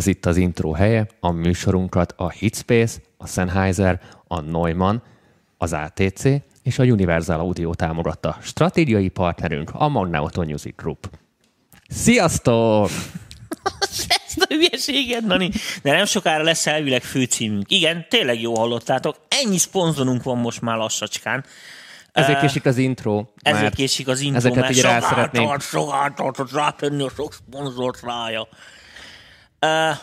Ez itt az intro helye, a műsorunkat a Hitspace, a Sennheiser, a Neumann, az ATC és a Universal Audio támogatta. Stratégiai partnerünk a Magnauto Music Group. Sziasztok! Ezt a hülyeséget, Nani. De nem sokára lesz elvileg főcímünk. Igen, tényleg jó hallottátok. Ennyi szponzorunk van most már lassacskán. Ezért késik az intro. Ezért mert késik az intro, ezeket mert így rá szeretnénk- által, sok által tud rátenni a sok szponzort rája. Uh,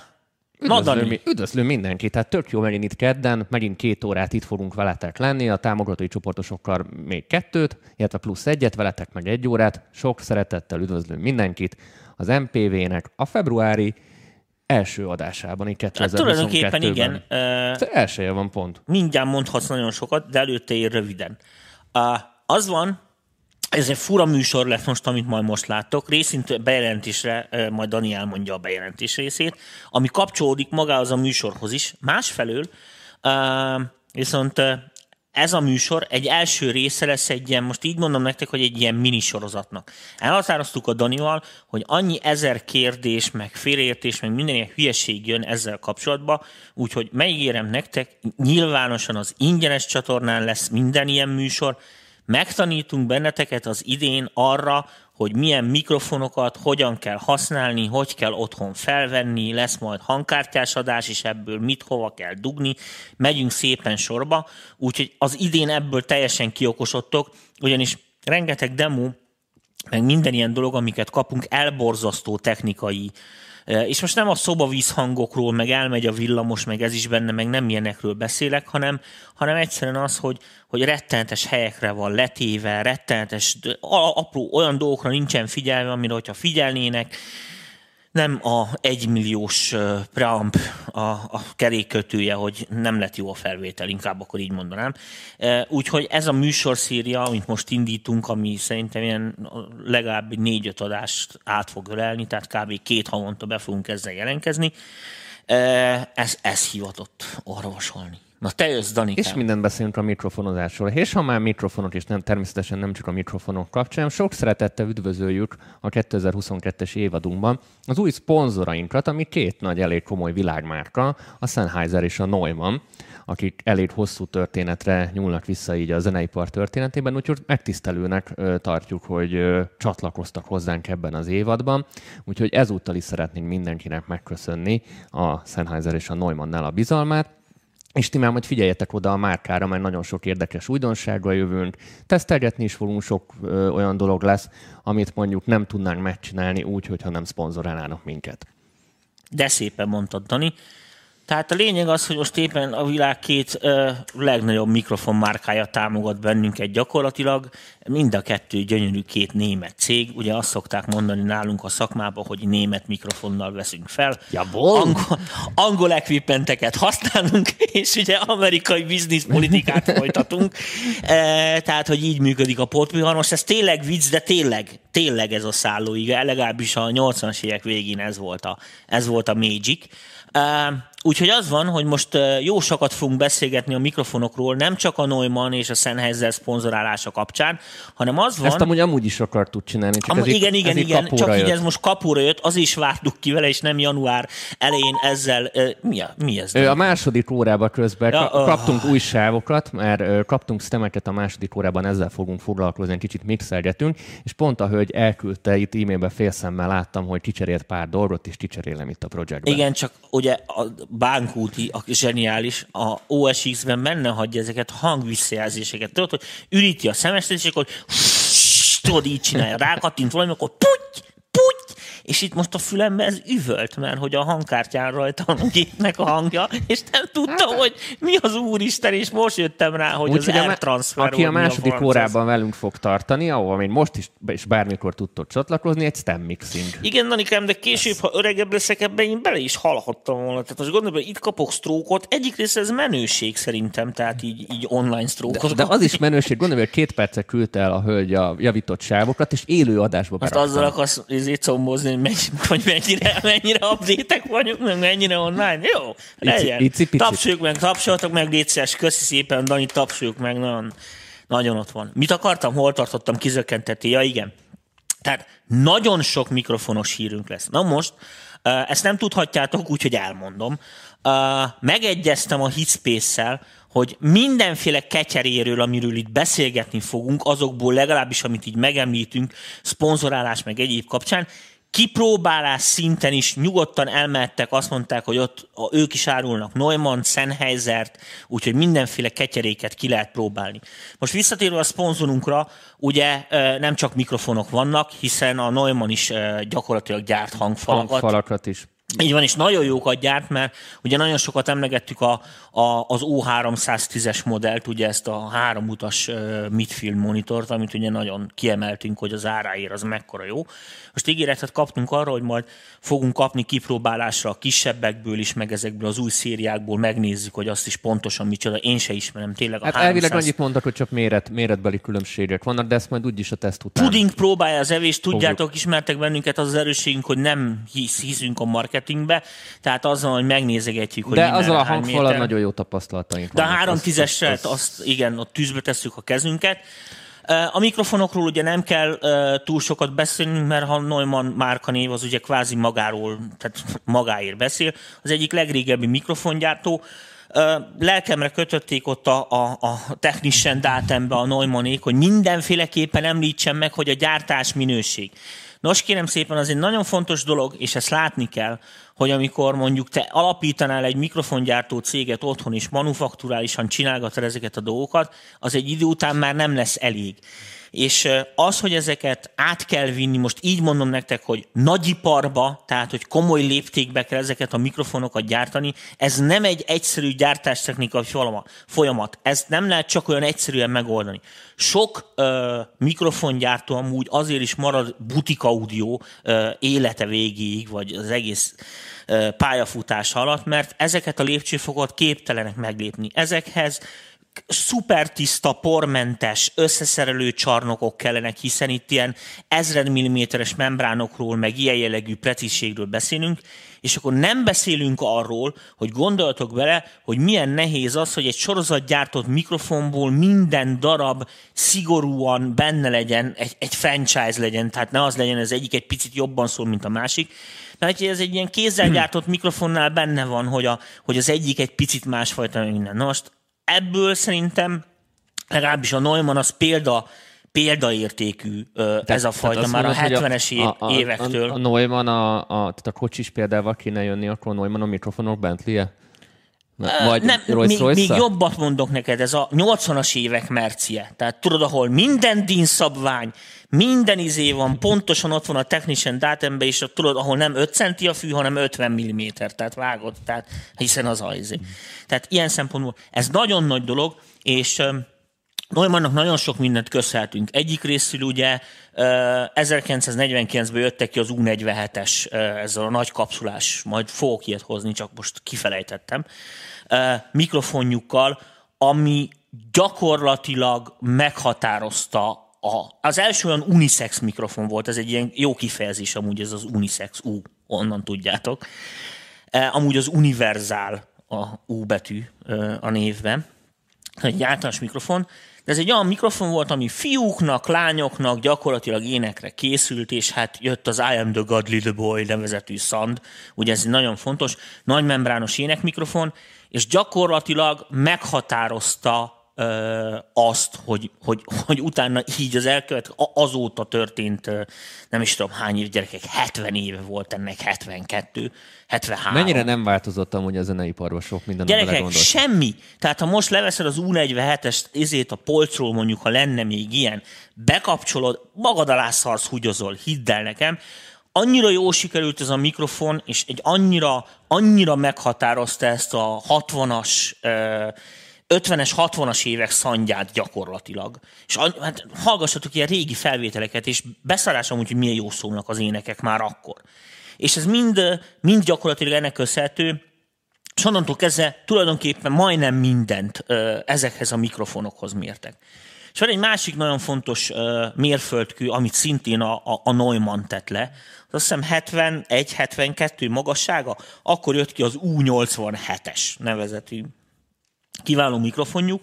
Üdvözlő, mindenkit, tehát tök jó megint itt kedden, megint két órát itt fogunk veletek lenni, a támogatói csoportosokkal még kettőt, illetve plusz egyet, veletek meg egy órát. Sok szeretettel üdvözlő mindenkit az MPV-nek a februári első adásában, így hát 2022-ben. tulajdonképpen igen. Uh, elsője van pont. mindjárt mondhatsz nagyon sokat, de előtte ér röviden. Uh, az van, ez egy fura műsor lesz most, amit majd most láttok. Részint bejelentésre, majd Dani elmondja a bejelentés részét, ami kapcsolódik magához a műsorhoz is. Másfelől viszont ez a műsor egy első része lesz egy ilyen, most így mondom nektek, hogy egy ilyen minisorozatnak. Elhatároztuk a Danival, hogy annyi ezer kérdés, meg félreértés, meg minden ilyen hülyeség jön ezzel kapcsolatban, úgyhogy megígérem nektek, nyilvánosan az ingyenes csatornán lesz minden ilyen műsor, megtanítunk benneteket az idén arra, hogy milyen mikrofonokat hogyan kell használni, hogy kell otthon felvenni, lesz majd hangkártyás adás is ebből, mit hova kell dugni, megyünk szépen sorba, úgyhogy az idén ebből teljesen kiokosodtok, ugyanis rengeteg demo, meg minden ilyen dolog, amiket kapunk, elborzasztó technikai Eh, és most nem a szobavízhangokról, meg elmegy a villamos, meg ez is benne, meg nem ilyenekről beszélek, hanem, hanem egyszerűen az, hogy, hogy rettenetes helyekre van letéve, rettenetes, apró olyan dolgokra nincsen figyelme, amire, hogyha figyelnének, nem a egymilliós preamp a, a kerékkötője, hogy nem lett jó a felvétel, inkább akkor így mondanám. Úgyhogy ez a műsorszíria, amit most indítunk, ami szerintem ilyen legalább négy-öt adást át fog ölelni, tehát kb. két havonta be fogunk ezzel jelentkezni, ez, ez hivatott orvosolni. Na te jössz, Danikám. És mindent beszélünk a mikrofonozásról. És ha már mikrofonok, és nem, természetesen nem csak a mikrofonok kapcsán, sok szeretettel üdvözöljük a 2022-es évadunkban az új szponzorainkat, ami két nagy, elég komoly világmárka, a Sennheiser és a Neumann, akik elég hosszú történetre nyúlnak vissza így a zeneipar történetében, úgyhogy megtisztelőnek tartjuk, hogy csatlakoztak hozzánk ebben az évadban. Úgyhogy ezúttal is szeretnénk mindenkinek megköszönni a Sennheiser és a Neumannnál a bizalmát. És ti már majd figyeljetek oda a márkára, mert nagyon sok érdekes újdonsággal jövünk. Tesztelgetni is fogunk, sok ö, olyan dolog lesz, amit mondjuk nem tudnánk megcsinálni úgy, hogyha nem szponzorálnának minket. De szépen mondtad, Dani. Tehát a lényeg az, hogy most éppen a világ két ö, legnagyobb mikrofonmárkája támogat bennünket gyakorlatilag. Mind a kettő gyönyörű két német cég. Ugye azt szokták mondani nálunk a szakmában, hogy német mikrofonnal veszünk fel. Jawohl. Angol, angol equipmenteket használunk, és ugye amerikai bizniszpolitikát folytatunk. E, tehát, hogy így működik a portvihar. Most ez tényleg vicc, de tényleg, tényleg ez a szállóiga. Legalábbis a 80-as évek végén ez volt a, ez volt a Magic. Uh, úgyhogy az van, hogy most jó sokat fogunk beszélgetni a mikrofonokról, nem csak a Neumann és a Sennheiser szponzorálása kapcsán, hanem az van... Ezt amúgy amúgy is akartuk csinálni, csak Am, ez így- igen, igen, ez így igen, kapóra csak így jött. ez most kapóra jött, az is vártuk ki vele, és nem január elején ezzel... Mi, a, mi ez? A második órában közben Ja, kaptunk új sávokat, mert kaptunk stemeket a második órában, ezzel fogunk foglalkozni, egy kicsit mixelgetünk, és pont a hölgy elküldte, itt e-mailben félszemmel láttam, hogy kicserélt pár dolgot, és kicserélem itt a projektben. Igen, csak ugye a bánkúti, a zseniális, a OSX-ben benne hagyja ezeket hangvisszajelzéseket. Tudod, hogy üríti a szemestet, és akkor tudod, így csinálja, rákattint valami, akkor puty, és itt most a fülembe ez üvölt, mert hogy a hangkártyán rajta van a gépnek a hangja, és nem tudtam, hogy mi az úristen, és most jöttem rá, hogy az Úgyhogy a transfer aki a második ez. órában velünk fog tartani, ahol még most is, és bármikor tudtok csatlakozni, egy stem mixing. Igen, Danikám, de később, ha öregebb leszek ebben, én bele is halhattam volna. Tehát most gondolom, hogy itt kapok sztrókot. Egyik része ez menőség szerintem, tehát így, így online sztrókot. De az is menőség, gondolom, hogy két percet küldte el a hölgy a javított sávokat, és élő adásba beraktam. azzal akarsz izét combozni, hogy, megy, hogy mennyire, mennyire update vagyunk, meg mennyire online. Jó, legyen. icipici. Tapsoljuk meg, tapsoljatok meg, légy szíves. Köszi szépen, Dani, tapsoljuk meg, nagyon, nagyon ott van. Mit akartam, hol tartottam, kizökkenteti? Ja, igen. Tehát nagyon sok mikrofonos hírünk lesz. Na most, Ezt nem tudhatjátok, úgyhogy elmondom. Megegyeztem a Hitspace-szel, hogy mindenféle ketyeréről, amiről itt beszélgetni fogunk, azokból legalábbis, amit így megemlítünk, szponzorálás meg egyéb kapcsán, kipróbálás szinten is nyugodtan elmehettek, azt mondták, hogy ott ők is árulnak Neumann, Sennheisert, úgyhogy mindenféle ketyeréket ki lehet próbálni. Most visszatérve a szponzorunkra, ugye nem csak mikrofonok vannak, hiszen a Neumann is gyakorlatilag gyárt hangfalakat. Hangfalakat is. Így van, és nagyon jókat gyárt, mert ugye nagyon sokat emlegettük a, a, az O310-es modellt, ugye ezt a háromutas midfield monitort, amit ugye nagyon kiemeltünk, hogy az áráért az mekkora jó. Most ígéretet kaptunk arra, hogy majd fogunk kapni kipróbálásra a kisebbekből is, meg ezekből az új szériákból megnézzük, hogy azt is pontosan micsoda. Én se ismerem tényleg a hát 300... elvileg annyit mondtak, hogy csak méret, méretbeli különbségek vannak, de ezt majd úgyis a teszt után. Puding próbálja az evést, tudjátok, ismertek bennünket, az az erősségünk, hogy nem hisz, hiszünk a marketingbe, tehát azzal, hogy megnézegetjük, hogy De azzal a hangfalad nagyon jó tapasztalataink De a 3 10 azt, azt, igen, ott tűzbe tesszük a kezünket. A mikrofonokról ugye nem kell túl sokat beszélni, mert ha Neumann márkanév az ugye kvázi magáról, tehát magáért beszél. Az egyik legrégebbi mikrofongyártó, lelkemre kötötték ott a, a, a technischen dátembe a Neumannék, hogy mindenféleképpen említsen meg, hogy a gyártás minőség. Nos, kérem szépen, az egy nagyon fontos dolog, és ezt látni kell, hogy amikor mondjuk te alapítanál egy mikrofongyártó céget otthon, és manufakturálisan csinálgatod ezeket a dolgokat, az egy idő után már nem lesz elég. És az, hogy ezeket át kell vinni, most így mondom nektek, hogy nagyiparba, tehát hogy komoly léptékbe kell ezeket a mikrofonokat gyártani, ez nem egy egyszerű gyártástechnikai folyamat. Ezt nem lehet csak olyan egyszerűen megoldani. Sok uh, mikrofongyártó amúgy azért is marad butik audio uh, élete végéig, vagy az egész uh, pályafutás alatt, mert ezeket a lépcsőfokot képtelenek meglépni. Ezekhez szuper tiszta, pormentes, összeszerelő csarnokok kellenek, hiszen itt ilyen ezred milliméteres membránokról, meg ilyen jellegű precízségről beszélünk, és akkor nem beszélünk arról, hogy gondoltok bele, hogy milyen nehéz az, hogy egy sorozatgyártott mikrofonból minden darab szigorúan benne legyen, egy, egy franchise legyen, tehát ne az legyen, ez egyik egy picit jobban szól, mint a másik, mert ez egy ilyen kézzel gyártott mikrofonnál benne van, hogy, a, hogy az egyik egy picit másfajta minden. Na most ebből szerintem legalábbis a Neumann az példa, példaértékű tehát, ez a fajta már mondod, a 70-es év, a, a, évektől. A, a Neumann, a, a, tehát a kocsis példával kéne jönni, akkor Neumann a mikrofonok Bentley-e? Vagy nem, még, még jobbat mondok neked, ez a 80-as évek mercie. Tehát tudod, ahol minden dinszabvány, minden izé van, pontosan ott van a technician dátembe, és tudod, ahol nem 5 centi a fű, hanem 50 mm, tehát vágod, tehát, hiszen az az izé. Tehát ilyen szempontból ez nagyon nagy dolog, és Neumannnak nagyon sok mindent köszönhetünk. Egyik részül ugye 1949-ben jöttek ki az U47-es, ez a nagy kapszulás, majd fogok ilyet hozni, csak most kifelejtettem, mikrofonjukkal, ami gyakorlatilag meghatározta a, az első olyan unisex mikrofon volt, ez egy ilyen jó kifejezés amúgy, ez az unisex, U, onnan tudjátok. Amúgy az univerzál a U betű a névben, egy általános mikrofon, de ez egy olyan mikrofon volt, ami fiúknak, lányoknak gyakorlatilag énekre készült, és hát jött az I am the God Little Boy nevezetű szand, ugye ez egy nagyon fontos, nagy membrános énekmikrofon, és gyakorlatilag meghatározta azt, hogy, hogy, hogy utána így az elkövet, azóta történt, nem is tudom hány év gyerekek, 70 éve volt ennek, 72, 73. Mennyire nem változott amúgy a zeneiparban sok minden, Gyerekek, semmi. Tehát ha most leveszed az U47-est izét a polcról, mondjuk, ha lenne még ilyen, bekapcsolod, magad alá szarsz, húgyozol, hidd el nekem, annyira jó sikerült ez a mikrofon, és egy annyira, annyira meghatározta ezt a 60-as 50-es, 60-as évek szandját gyakorlatilag. És hát hallgassatok ilyen régi felvételeket, és beszarás amúgy, hogy milyen jó szólnak az énekek már akkor. És ez mind, mind gyakorlatilag ennek köszönhető, és onnantól kezdve tulajdonképpen majdnem mindent ezekhez a mikrofonokhoz mértek. És van egy másik nagyon fontos mérföldkő, amit szintén a, a, a Neumann tett le, azt hiszem 71-72 magassága, akkor jött ki az U87-es nevezetű kiváló mikrofonjuk,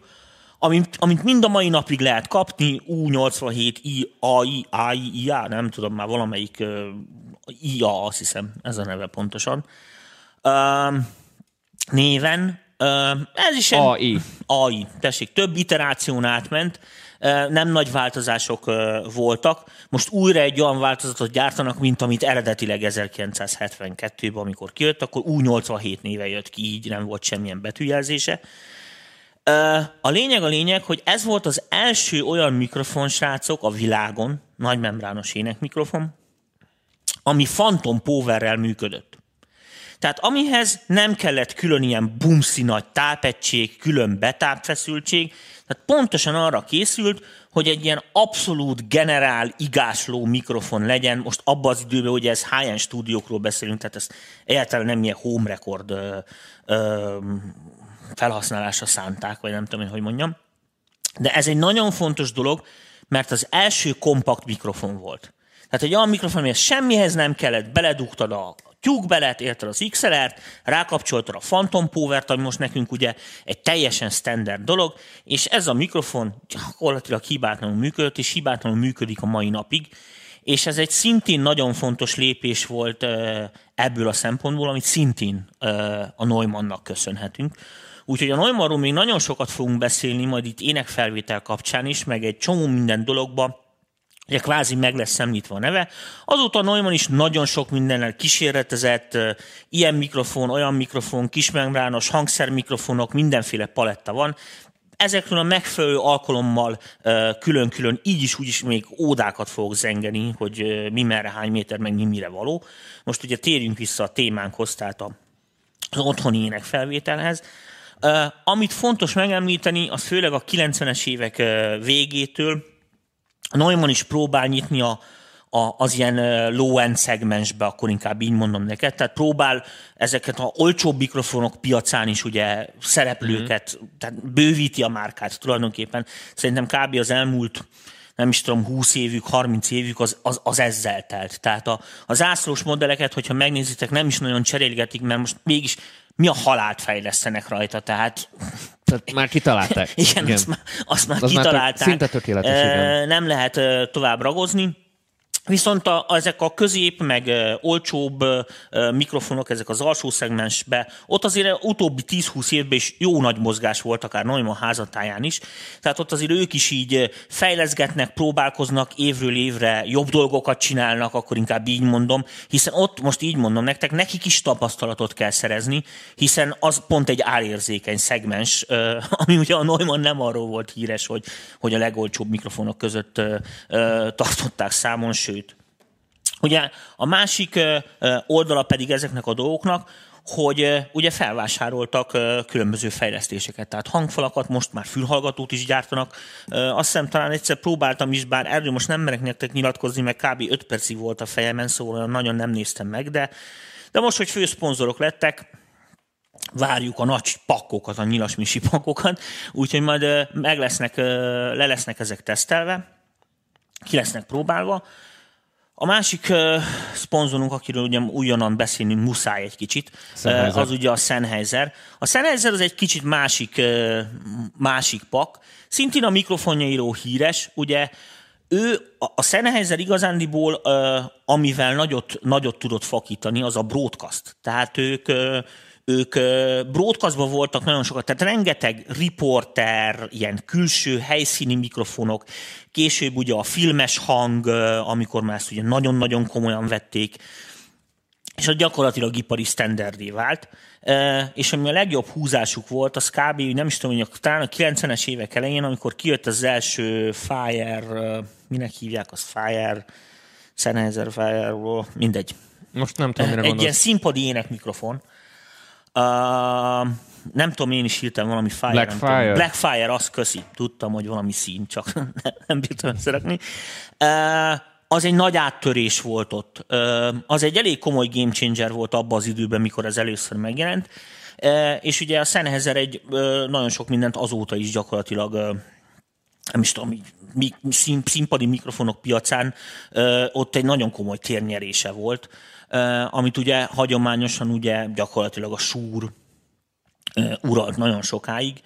amit, amit mind a mai napig lehet kapni, U87 I, AI, AI, IA, nem tudom már valamelyik uh, IA, azt hiszem, ez a neve pontosan. Uh, néven. Uh, ez is egy... AI. AI, tessék, több iteráción átment, nem nagy változások voltak. Most újra egy olyan változatot gyártanak, mint amit eredetileg 1972-ben, amikor kijött, akkor U87 néve jött ki, így nem volt semmilyen betűjelzése. A lényeg a lényeg, hogy ez volt az első olyan mikrofon, srácok, a világon, nagy membrános énekmikrofon, ami Phantom Powerrel működött. Tehát amihez nem kellett külön ilyen bumszi nagy tápegység, külön betápfeszültség, tehát pontosan arra készült, hogy egy ilyen abszolút generál, igásló mikrofon legyen. Most abban az időben, hogy ez high-end stúdiókról beszélünk, tehát ez egyáltalán nem ilyen home record felhasználásra szánták, vagy nem tudom, hogy mondjam. De ez egy nagyon fontos dolog, mert az első kompakt mikrofon volt. Tehát egy olyan mikrofon, amihez semmihez nem kellett, beledugtad a tyúkbelet, érted az XLR-t, rákapcsoltad a Phantom Power-t, ami most nekünk ugye egy teljesen standard dolog, és ez a mikrofon gyakorlatilag hibátlanul működött, és hibátlanul működik a mai napig, és ez egy szintén nagyon fontos lépés volt ebből a szempontból, amit szintén a Neumannnak köszönhetünk. Úgyhogy a Neumannról még nagyon sokat fogunk beszélni, majd itt énekfelvétel kapcsán is, meg egy csomó minden dologba, Ugye kvázi meg lesz szemlítva a neve. Azóta Neumann is nagyon sok mindennel kísérletezett, ilyen mikrofon, olyan mikrofon, kismembrános hangszermikrofonok, mindenféle paletta van. Ezekről a megfelelő alkalommal külön-külön így is úgy is még ódákat fogok zengeni, hogy mi merre, hány méter, meg mi mire való. Most ugye térjünk vissza a témánkhoz, tehát az otthoni énekfelvételhez. Amit fontos megemlíteni, az főleg a 90-es évek végétől, Neumann is próbál nyitni a, a, az ilyen low-end szegmensbe, akkor inkább így mondom neked. Tehát próbál ezeket a olcsó mikrofonok piacán is ugye szereplőket, mm-hmm. tehát bővíti a márkát tulajdonképpen. Szerintem kb. az elmúlt nem is tudom, 20 évük, 30 évük, az, az, az ezzel telt. Tehát a, az ászlós modelleket, hogyha megnézitek, nem is nagyon cserélgetik, mert most mégis mi a halált fejlesztenek rajta, tehát... tehát már kitalálták. igen, igen. Azt, már, azt már az kitalálták. Már szinte tökéletes, igen. Nem lehet tovább ragozni. Viszont a, ezek a közép, meg olcsóbb mikrofonok, ezek az alsó szegmensbe, ott azért utóbbi 10-20 évben is jó nagy mozgás volt, akár Neumann házatáján is. Tehát ott azért ők is így fejleszgetnek, próbálkoznak, évről évre jobb dolgokat csinálnak, akkor inkább így mondom, hiszen ott most így mondom nektek, nekik is tapasztalatot kell szerezni, hiszen az pont egy árérzékeny szegmens, ami ugye a Neumann nem arról volt híres, hogy, hogy a legolcsóbb mikrofonok között tartották számon, sőt. Ugye a másik oldala pedig ezeknek a dolgoknak, hogy ugye felvásároltak különböző fejlesztéseket, tehát hangfalakat, most már fülhallgatót is gyártanak. Azt hiszem talán egyszer próbáltam is, bár erről most nem merek nektek nyilatkozni, mert kb. 5 percig volt a fejemen, szóval nagyon nem néztem meg, de, de most, hogy főszponzorok lettek, várjuk a nagy pakkokat, a nyilasmisi pakkokat, úgyhogy majd meg lesznek, le lesznek ezek tesztelve, ki lesznek próbálva, a másik uh, szponzorunk, akiről ugye újonnan beszélni muszáj egy kicsit, uh, az ugye a Sennheiser. A Sennheiser az egy kicsit másik, uh, másik pak. Szintén a mikrofonjairó híres, ugye ő, a Sennheiser igazándiból, uh, amivel nagyot, nagyot tudott fakítani, az a broadcast. Tehát ők uh, ők broadcastban voltak nagyon sokat, tehát rengeteg riporter, ilyen külső helyszíni mikrofonok, később ugye a filmes hang, amikor már ezt ugye nagyon-nagyon komolyan vették, és az gyakorlatilag ipari standardé vált. És ami a legjobb húzásuk volt, az kb. nem is tudom, hogy talán a 90-es évek elején, amikor kijött az első Fire, minek hívják az Fire, Sennheiser Fire, mindegy. Most nem tudom, mire Egy ilyen színpadi ének mikrofon, Uh, nem tudom, én is írtam valami Fire. Blackfire. Tudom. Blackfire, azt köszi. Tudtam, hogy valami szín, csak nem bírtam összerakni. Uh, az egy nagy áttörés volt ott. Uh, az egy elég komoly game changer volt abban az időben, mikor ez először megjelent. Uh, és ugye a Sennheiser egy uh, nagyon sok mindent azóta is gyakorlatilag uh, nem is tudom, mi, szín, színpadi mikrofonok piacán uh, ott egy nagyon komoly térnyerése volt amit ugye hagyományosan ugye gyakorlatilag a súr uralt nagyon sokáig.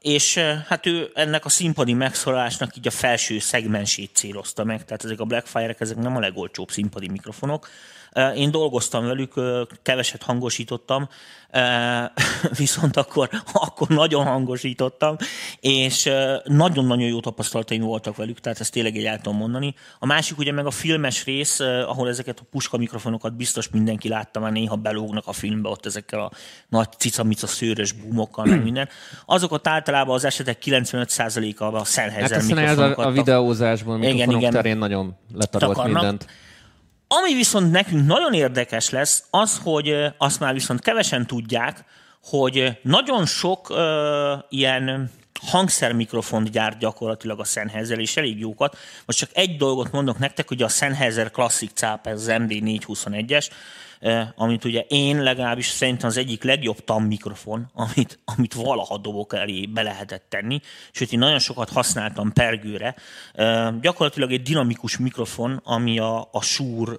és hát ő ennek a színpadi megszólalásnak így a felső szegmensét célozta meg, tehát ezek a Blackfire-ek, ezek nem a legolcsóbb színpadi mikrofonok, én dolgoztam velük, keveset hangosítottam, viszont akkor, akkor nagyon hangosítottam, és nagyon-nagyon jó tapasztalataim voltak velük, tehát ezt tényleg egy el tudom mondani. A másik ugye meg a filmes rész, ahol ezeket a puska mikrofonokat biztos mindenki látta, már néha belógnak a filmbe ott ezekkel a nagy cicamica szőrös búmokkal, meg minden. Azokat általában az esetek 95%-a a Sennheiser hát mikrofonokat. a, a videózásból mikrofonok igen, igen. terén nagyon letarolt takarnak. mindent. Ami viszont nekünk nagyon érdekes lesz, az, hogy azt már viszont kevesen tudják, hogy nagyon sok uh, ilyen hangszermikrofont gyárt gyakorlatilag a Sennheiser, és elég jókat. Most csak egy dolgot mondok nektek, hogy a Sennheiser Classic CAP, ez az MD421-es, Eh, amit ugye én legalábbis szerintem az egyik legjobb tam mikrofon, amit, amit valaha dobok elé be lehetett tenni, sőt én nagyon sokat használtam pergőre. Eh, gyakorlatilag egy dinamikus mikrofon, ami a, a Shure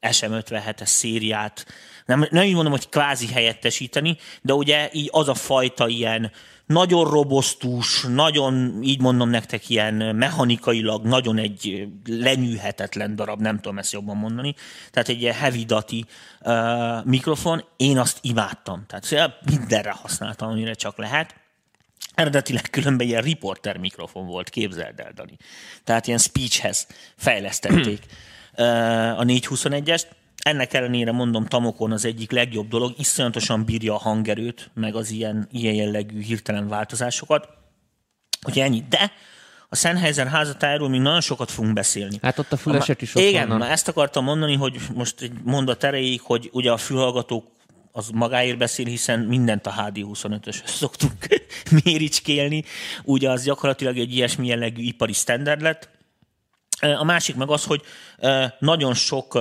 SM57-es szériát, nem, nem így mondom, hogy kvázi helyettesíteni, de ugye így az a fajta ilyen nagyon robosztus, nagyon, így mondom nektek, ilyen mechanikailag nagyon egy lenyűhetetlen darab, nem tudom ezt jobban mondani. Tehát egy ilyen heavy dati uh, mikrofon, én azt imádtam. Tehát mindenre használtam, amire csak lehet. Eredetileg különben ilyen riporter mikrofon volt, képzeld el, Dani. Tehát ilyen speechhez fejlesztették a 421-est ennek ellenére mondom, Tamokon az egyik legjobb dolog, iszonyatosan bírja a hangerőt, meg az ilyen, ilyen jellegű hirtelen változásokat. Hogy ennyi. De a Sennheiser házatájáról még nagyon sokat fogunk beszélni. Hát ott a fülesek is ott Igen, vannak. ezt akartam mondani, hogy most egy mondat erejéig, hogy ugye a fülhallgatók az magáért beszél, hiszen mindent a HD25-ös szoktunk méricskélni. Ugye az gyakorlatilag egy ilyesmi jellegű ipari standard lett. A másik meg az, hogy nagyon sok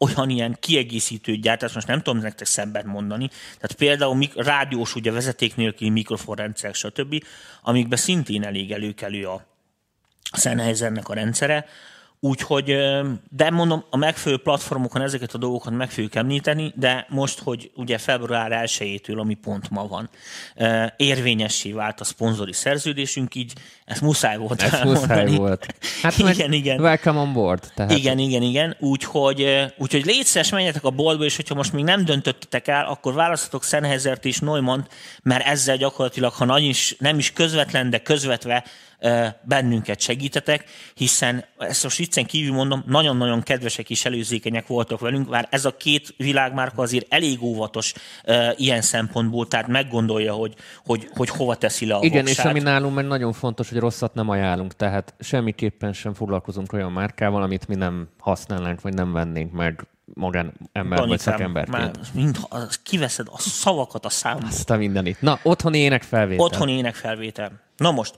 olyan ilyen kiegészítő gyártás, most nem tudom nektek szemben mondani, tehát például mik- rádiós, ugye vezeték nélküli mikrofonrendszer, stb., amikben szintén elég előkelő a Sennheisernek a rendszere, Úgyhogy, de mondom, a megfelelő platformokon ezeket a dolgokat meg fogjuk említeni, de most, hogy ugye február 1-től, ami pont ma van, érvényessé vált a szponzori szerződésünk, így ezt muszáj volt Ez muszáj volt. Hát igen, igen. Welcome on board. Tehát. Igen, igen, igen. Úgyhogy, úgyhogy létszeres menjetek a boltba, és hogyha most még nem döntöttetek el, akkor választhatok Sennheisert és Neumann, mert ezzel gyakorlatilag, ha nagy is, nem is közvetlen, de közvetve bennünket segítetek, hiszen ezt most viccen kívül mondom, nagyon-nagyon kedvesek és előzékenyek voltak velünk, már ez a két világmárka azért elég óvatos ilyen szempontból, tehát meggondolja, hogy, hogy, hogy hova teszi le a Igen, voksát. és ami nálunk meg nagyon fontos, hogy rosszat nem ajánlunk, tehát semmiképpen sem foglalkozunk olyan márkával, amit mi nem használnánk, vagy nem vennénk meg magán ember vagy szakemberként. Már mind, kiveszed a szavakat a számból. Azt a mindenit. Na, otthoni énekfelvétel. Otthoni énekfelvétel. Na most,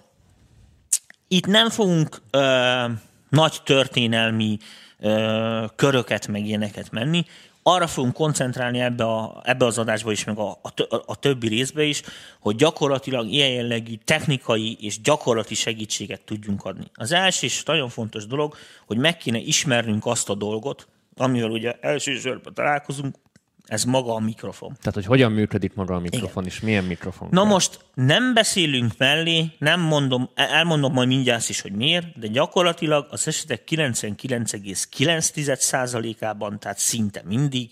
itt nem fogunk ö, nagy történelmi ö, köröket meg ilyeneket menni, arra fogunk koncentrálni ebbe, a, ebbe az adásba is, meg a, a, a többi részbe is, hogy gyakorlatilag ilyen jellegű technikai és gyakorlati segítséget tudjunk adni. Az első és nagyon fontos dolog, hogy meg kéne ismernünk azt a dolgot, amivel ugye elsősorban találkozunk, ez maga a mikrofon. Tehát, hogy hogyan működik maga a mikrofon, Igen. és milyen mikrofon. Na kell. most nem beszélünk mellé, nem mondom, elmondom majd mindjárt is, hogy miért, de gyakorlatilag az esetek 99,9%-ában, tehát szinte mindig,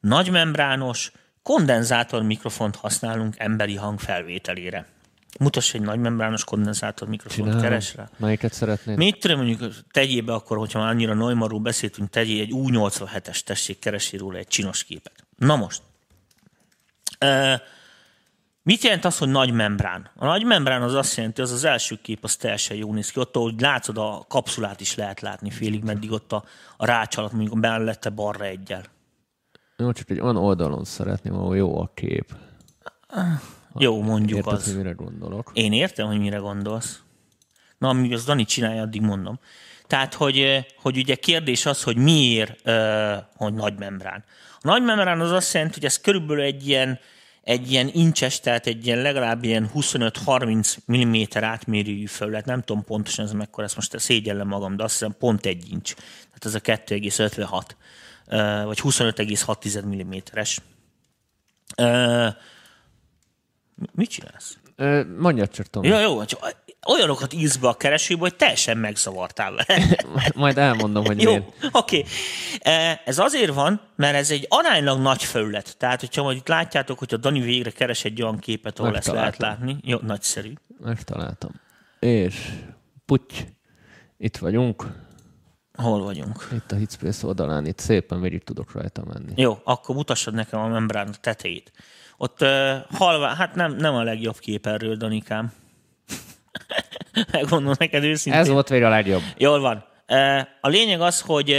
nagymembrános, kondenzátor mikrofont használunk emberi hang felvételére. Mutass egy nagy membrános kondenzátor mikrofont, keres rá. Melyiket szeretnéd? Mit tudom, mondjuk tegyél be akkor, hogyha már annyira Neumarról beszéltünk, tegyél egy U87-es, tessék, keresi róla egy csinos képet. Na most. Uh, mit jelent az, hogy nagy membrán? A nagy membrán az azt jelenti, az az első kép, az teljesen jó néz ki. Ott, ahogy látszod, a kapszulát is lehet látni félig, meddig ott a, a rács alatt, mondjuk mellette balra egyel. Jó, csak egy olyan oldalon szeretném, ahol jó a kép. Jó, mondjuk Érted, az. hogy mire gondolok. Én értem, hogy mire gondolsz. Na, amíg az Dani csinálja, addig mondom. Tehát, hogy, hogy ugye kérdés az, hogy miért hogy nagy membrán. A nagy membrán az azt jelenti, hogy ez körülbelül egy ilyen, egy ilyen incses, tehát egy ilyen legalább ilyen 25-30 mm átmérőjű felület, nem tudom pontosan ez mekkora, ezt most szégyellem magam, de azt hiszem pont egy incs. Tehát ez a 2,56 vagy 25,6 mm-es. Mit csinálsz? Mondja csak, Tomi. Ja, jó, csak olyanokat írsz be a keresőbe, hogy teljesen megzavartál vele. Majd elmondom, hogy Jó, miért. oké. Okay. Ez azért van, mert ez egy aránylag nagy felület. Tehát, hogyha majd látjátok, hogy a Dani végre keres egy olyan képet, ahol ezt lehet látni. Jó, nagyszerű. Megtaláltam. És puty, itt vagyunk. Hol vagyunk? Itt a Hitspace oldalán, itt szépen végig tudok rajta menni. Jó, akkor mutassad nekem a membrán tetejét. Ott uh, halvá, hát nem, nem a legjobb kép erről, Danikám. Megmondom neked őszintén. Ez volt végre a legjobb. Jól van. A lényeg az, hogy,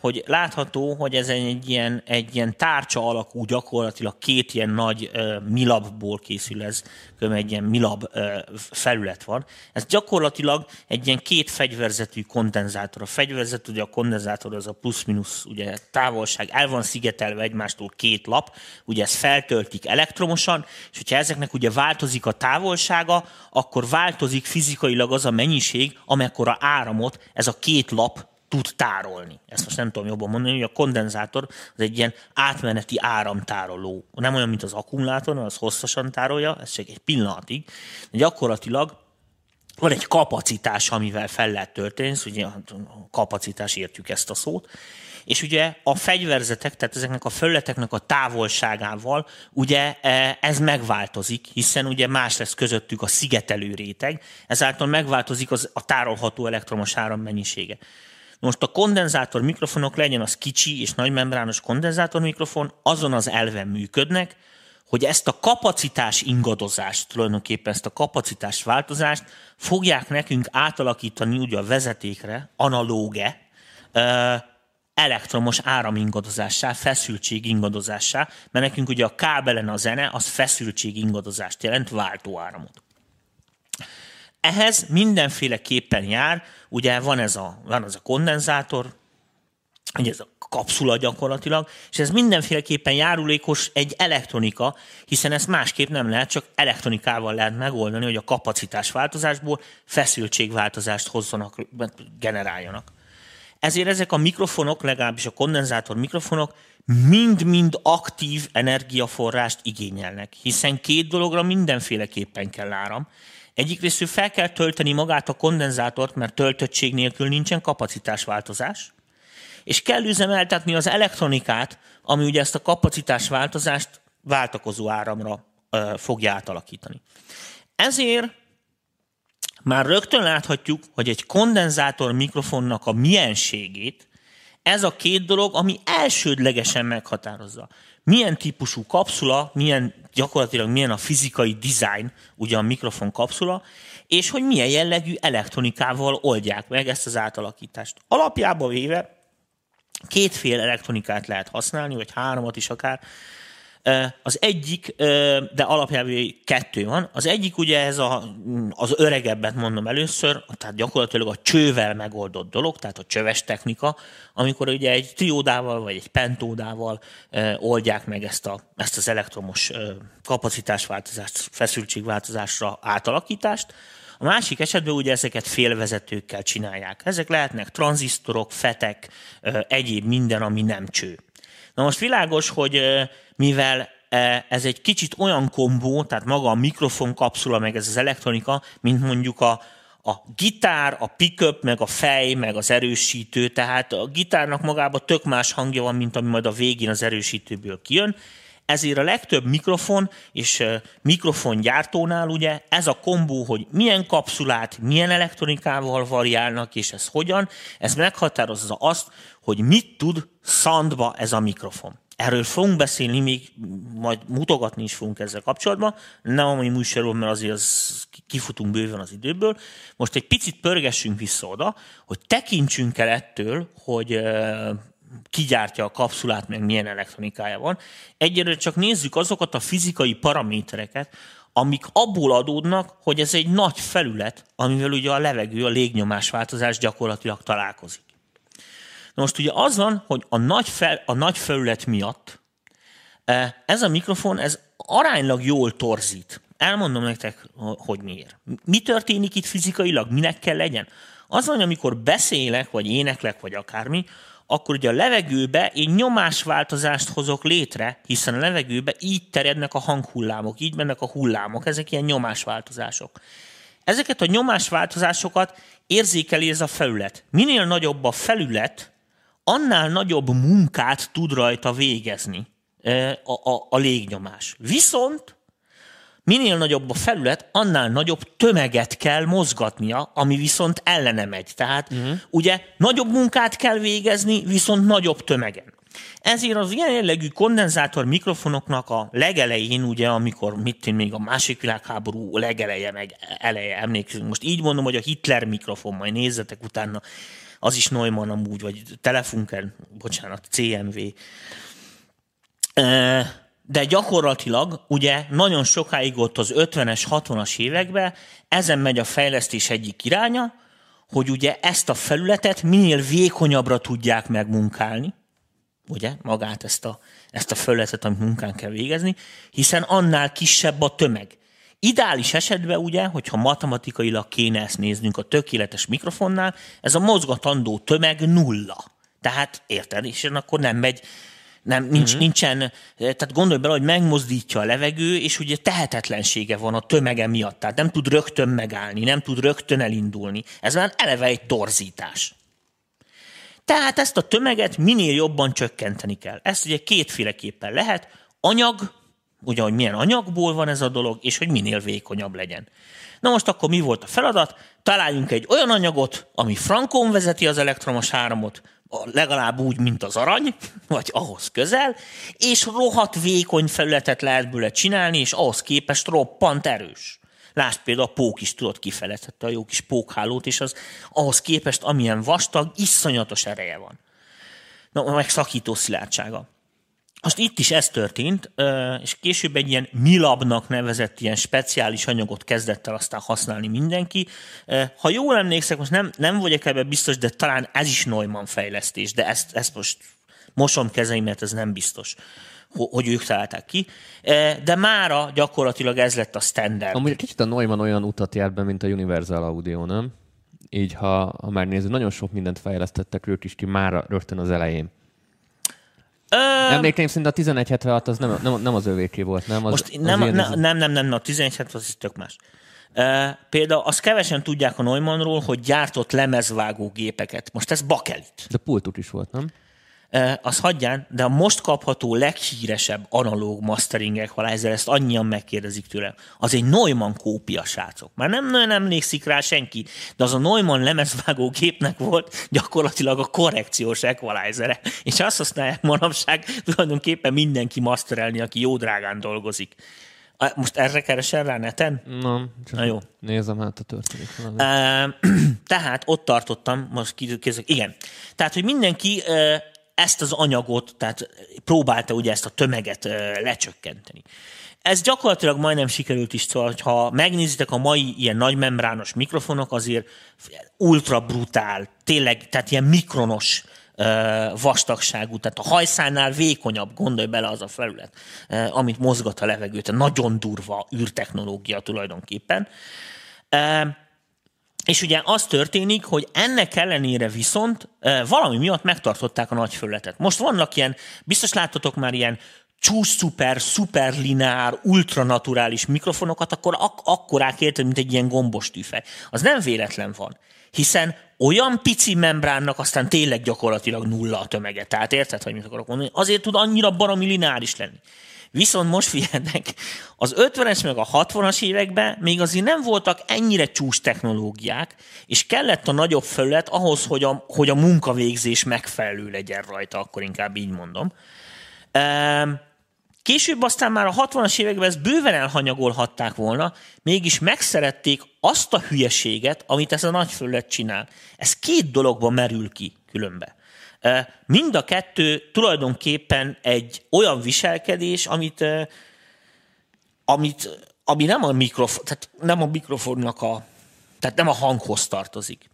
hogy látható, hogy ez egy ilyen, egy ilyen tárcsa alakú, gyakorlatilag két ilyen nagy milabból készül ez, egy ilyen milab felület van. Ez gyakorlatilag egy ilyen két fegyverzetű kondenzátor. A fegyverzet, ugye a kondenzátor az a plusz-minusz ugye távolság, el van szigetelve egymástól két lap, ugye ez feltöltik elektromosan, és hogyha ezeknek ugye változik a távolsága, akkor változik fizikailag az a mennyiség, amekkora áramot ez a két lap tud tárolni. Ezt most nem tudom jobban mondani, hogy a kondenzátor az egy ilyen átmeneti áramtároló. Nem olyan, mint az akkumulátor, az hosszasan tárolja, ez csak egy pillanatig. De gyakorlatilag van egy kapacitás, amivel fel lehet tölteni, ugye kapacitás értjük ezt a szót, és ugye a fegyverzetek, tehát ezeknek a felületeknek a távolságával ugye e, ez megváltozik, hiszen ugye más lesz közöttük a szigetelő réteg, ezáltal megváltozik az, a tárolható elektromos áram mennyisége. Most a kondenzátor mikrofonok legyen az kicsi és nagymembrános kondenzátor mikrofon, azon az elven működnek, hogy ezt a kapacitás ingadozást, tulajdonképpen ezt a kapacitás változást fogják nekünk átalakítani ugye a vezetékre, analóge, elektromos áramingadozássá, feszültség ingadozássá, mert nekünk ugye a kábelen a zene az feszültség ingadozást jelent, váltóáramot. Ehhez mindenféleképpen jár, ugye van ez a, van ez a kondenzátor, ugye ez a kapszula gyakorlatilag, és ez mindenféleképpen járulékos egy elektronika, hiszen ezt másképp nem lehet, csak elektronikával lehet megoldani, hogy a kapacitás változásból feszültségváltozást hozzanak, generáljanak. Ezért ezek a mikrofonok, legalábbis a kondenzátor mikrofonok mind-mind aktív energiaforrást igényelnek, hiszen két dologra mindenféleképpen kell áram. Egyik részül fel kell tölteni magát a kondenzátort, mert töltöttség nélkül nincsen kapacitásváltozás, és kell üzemeltetni az elektronikát, ami ugye ezt a kapacitásváltozást váltakozó áramra ö, fogja átalakítani. Ezért már rögtön láthatjuk, hogy egy kondenzátor mikrofonnak a mienségét ez a két dolog, ami elsődlegesen meghatározza. Milyen típusú kapszula, milyen gyakorlatilag milyen a fizikai design, ugye a mikrofon kapszula, és hogy milyen jellegű elektronikával oldják meg ezt az átalakítást. Alapjában véve kétféle elektronikát lehet használni, vagy háromat is akár. Az egyik, de alapjában kettő van. Az egyik ugye ez a, az öregebbet mondom először, tehát gyakorlatilag a csővel megoldott dolog, tehát a csöves technika, amikor ugye egy triódával vagy egy pentódával oldják meg ezt, a, ezt az elektromos kapacitásváltozást, feszültségváltozásra átalakítást. A másik esetben ugye ezeket félvezetőkkel csinálják. Ezek lehetnek tranzisztorok, fetek, egyéb minden, ami nem cső. Na most világos, hogy mivel ez egy kicsit olyan kombó, tehát maga a mikrofon kapszula, meg ez az elektronika, mint mondjuk a, a gitár, a pickup, meg a fej, meg az erősítő, tehát a gitárnak magában tök más hangja van, mint ami majd a végén az erősítőből kijön. Ezért a legtöbb mikrofon és mikrofongyártónál ugye ez a kombó, hogy milyen kapszulát, milyen elektronikával variálnak, és ez hogyan, ez meghatározza azt, hogy mit tud szandba ez a mikrofon. Erről fogunk beszélni, még majd mutogatni is fogunk ezzel kapcsolatban, nem a mai műsorról, mert azért az kifutunk bőven az időből. Most egy picit pörgessünk vissza oda, hogy tekintsünk el ettől, hogy kigyártja a kapszulát, meg milyen elektronikája van. Egyelőre csak nézzük azokat a fizikai paramétereket, amik abból adódnak, hogy ez egy nagy felület, amivel ugye a levegő, a légnyomásváltozás gyakorlatilag találkozik. Na most ugye az van, hogy a nagy, fel, a nagy felület miatt e, ez a mikrofon, ez aránylag jól torzít. Elmondom nektek, hogy miért. Mi történik itt fizikailag, minek kell legyen? Az van, amikor beszélek, vagy éneklek, vagy akármi, akkor ugye a levegőbe én nyomásváltozást hozok létre, hiszen a levegőbe így terjednek a hanghullámok, így mennek a hullámok, ezek ilyen nyomásváltozások. Ezeket a nyomásváltozásokat érzékeli ez a felület. Minél nagyobb a felület, annál nagyobb munkát tud rajta végezni a, a, a légnyomás. Viszont minél nagyobb a felület, annál nagyobb tömeget kell mozgatnia, ami viszont ellene megy. Tehát uh-huh. ugye nagyobb munkát kell végezni, viszont nagyobb tömegen. Ezért az ilyen jellegű kondenzátor mikrofonoknak a legelején, ugye, amikor mit én még a másik világháború legeleje, meg eleje emlékszünk. Most így mondom, hogy a Hitler mikrofon, majd nézzetek utána, az is Neumann amúgy, vagy Telefunken, bocsánat, CMV. De gyakorlatilag ugye nagyon sokáig ott az 50-es, 60-as években ezen megy a fejlesztés egyik iránya, hogy ugye ezt a felületet minél vékonyabbra tudják megmunkálni, ugye, magát ezt a, ezt a felületet, amit munkán kell végezni, hiszen annál kisebb a tömeg. Ideális esetben ugye, hogyha matematikailag kéne ezt néznünk a tökéletes mikrofonnál, ez a mozgatandó tömeg nulla. Tehát érted, és akkor nem megy, nem, nincs, uh-huh. nincsen, tehát gondolj bele, hogy megmozdítja a levegő, és ugye tehetetlensége van a tömege miatt. Tehát nem tud rögtön megállni, nem tud rögtön elindulni. Ez már eleve egy torzítás. Tehát ezt a tömeget minél jobban csökkenteni kell. Ezt ugye kétféleképpen lehet. Anyag, ugye, hogy milyen anyagból van ez a dolog, és hogy minél vékonyabb legyen. Na most akkor mi volt a feladat? Találjunk egy olyan anyagot, ami frankon vezeti az elektromos áramot, legalább úgy, mint az arany, vagy ahhoz közel, és rohadt vékony felületet lehet bőle csinálni, és ahhoz képest roppant erős. Lásd például a pók is tudott kifelezhette a jó kis pókhálót, és az ahhoz képest, amilyen vastag, iszonyatos ereje van. Na, meg szakító szilárdsága. Most itt is ez történt, és később egy ilyen milabnak nevezett ilyen speciális anyagot kezdett el aztán használni mindenki. Ha jól emlékszek, most nem, nem vagyok ebben biztos, de talán ez is Neumann fejlesztés, de ezt, ezt most mosom kezeimet, ez nem biztos hogy ők találták ki, de mára gyakorlatilag ez lett a standard. Amúgy kicsit a Neumann olyan utat járt be, mint a Universal Audio, nem? Így, ha, ha már nézzük, nagyon sok mindent fejlesztettek ők is ki mára rögtön az elején. Öm... Emlékeim szerint a 1176 az nem, nem, nem az övéké volt, nem? Az, Most az nem, nem, nem, nem, nem, a 1176 az tök más. Uh, például azt kevesen tudják a Neumannról, hogy gyártott lemezvágó gépeket. Most ez bakelit. De pultut is volt, nem? Az hagyján, de a most kapható leghíresebb analóg mastering equalizer, ezt annyian megkérdezik tőle, az egy Neumann kópia, srácok. Már nem nagyon emlékszik rá senki, de az a Neumann lemezvágó gépnek volt gyakorlatilag a korrekciós equalizer és azt használják manapság tulajdonképpen mindenki masterelni, aki jó drágán dolgozik. Most erre keresel rá neten? Nem, csak Na jó. nézem hát a történik. Tehát ott tartottam, most kérdezek, igen. Tehát, hogy mindenki ezt az anyagot, tehát próbálta ugye ezt a tömeget lecsökkenteni. Ez gyakorlatilag majdnem sikerült is, szóval ha megnézitek a mai ilyen nagymembrános mikrofonok, azért ultra brutál, tényleg, tehát ilyen mikronos vastagságú, tehát a hajszánál vékonyabb, gondolj bele az a felület, amit mozgat a levegőt, nagyon durva űrtechnológia tulajdonképpen. És ugye az történik, hogy ennek ellenére viszont valami miatt megtartották a nagy felületet. Most vannak ilyen, biztos láttatok már ilyen csúcs szuper, szuperlinár, ultranaturális mikrofonokat, akkor ak- akkorák érted, mint egy ilyen gombos tűfej. Az nem véletlen van, hiszen olyan pici membránnak aztán tényleg gyakorlatilag nulla a tömege. Tehát érted, hogy mit akarok mondani? Azért tud annyira baromi lineáris lenni. Viszont most figyelnek, az 50-es meg a 60-as években még azért nem voltak ennyire csúcs technológiák, és kellett a nagyobb felület ahhoz, hogy a, hogy a munkavégzés megfelelő legyen rajta, akkor inkább így mondom. Később aztán már a 60-as években ezt bőven elhanyagolhatták volna, mégis megszerették azt a hülyeséget, amit ez a nagy felület csinál. Ez két dologban merül ki különbe. Mind a kettő tulajdonképpen egy olyan viselkedés, amit, amit ami nem a, mikrofon, tehát nem a mikrofonnak a, tehát nem a hanghoz tartozik.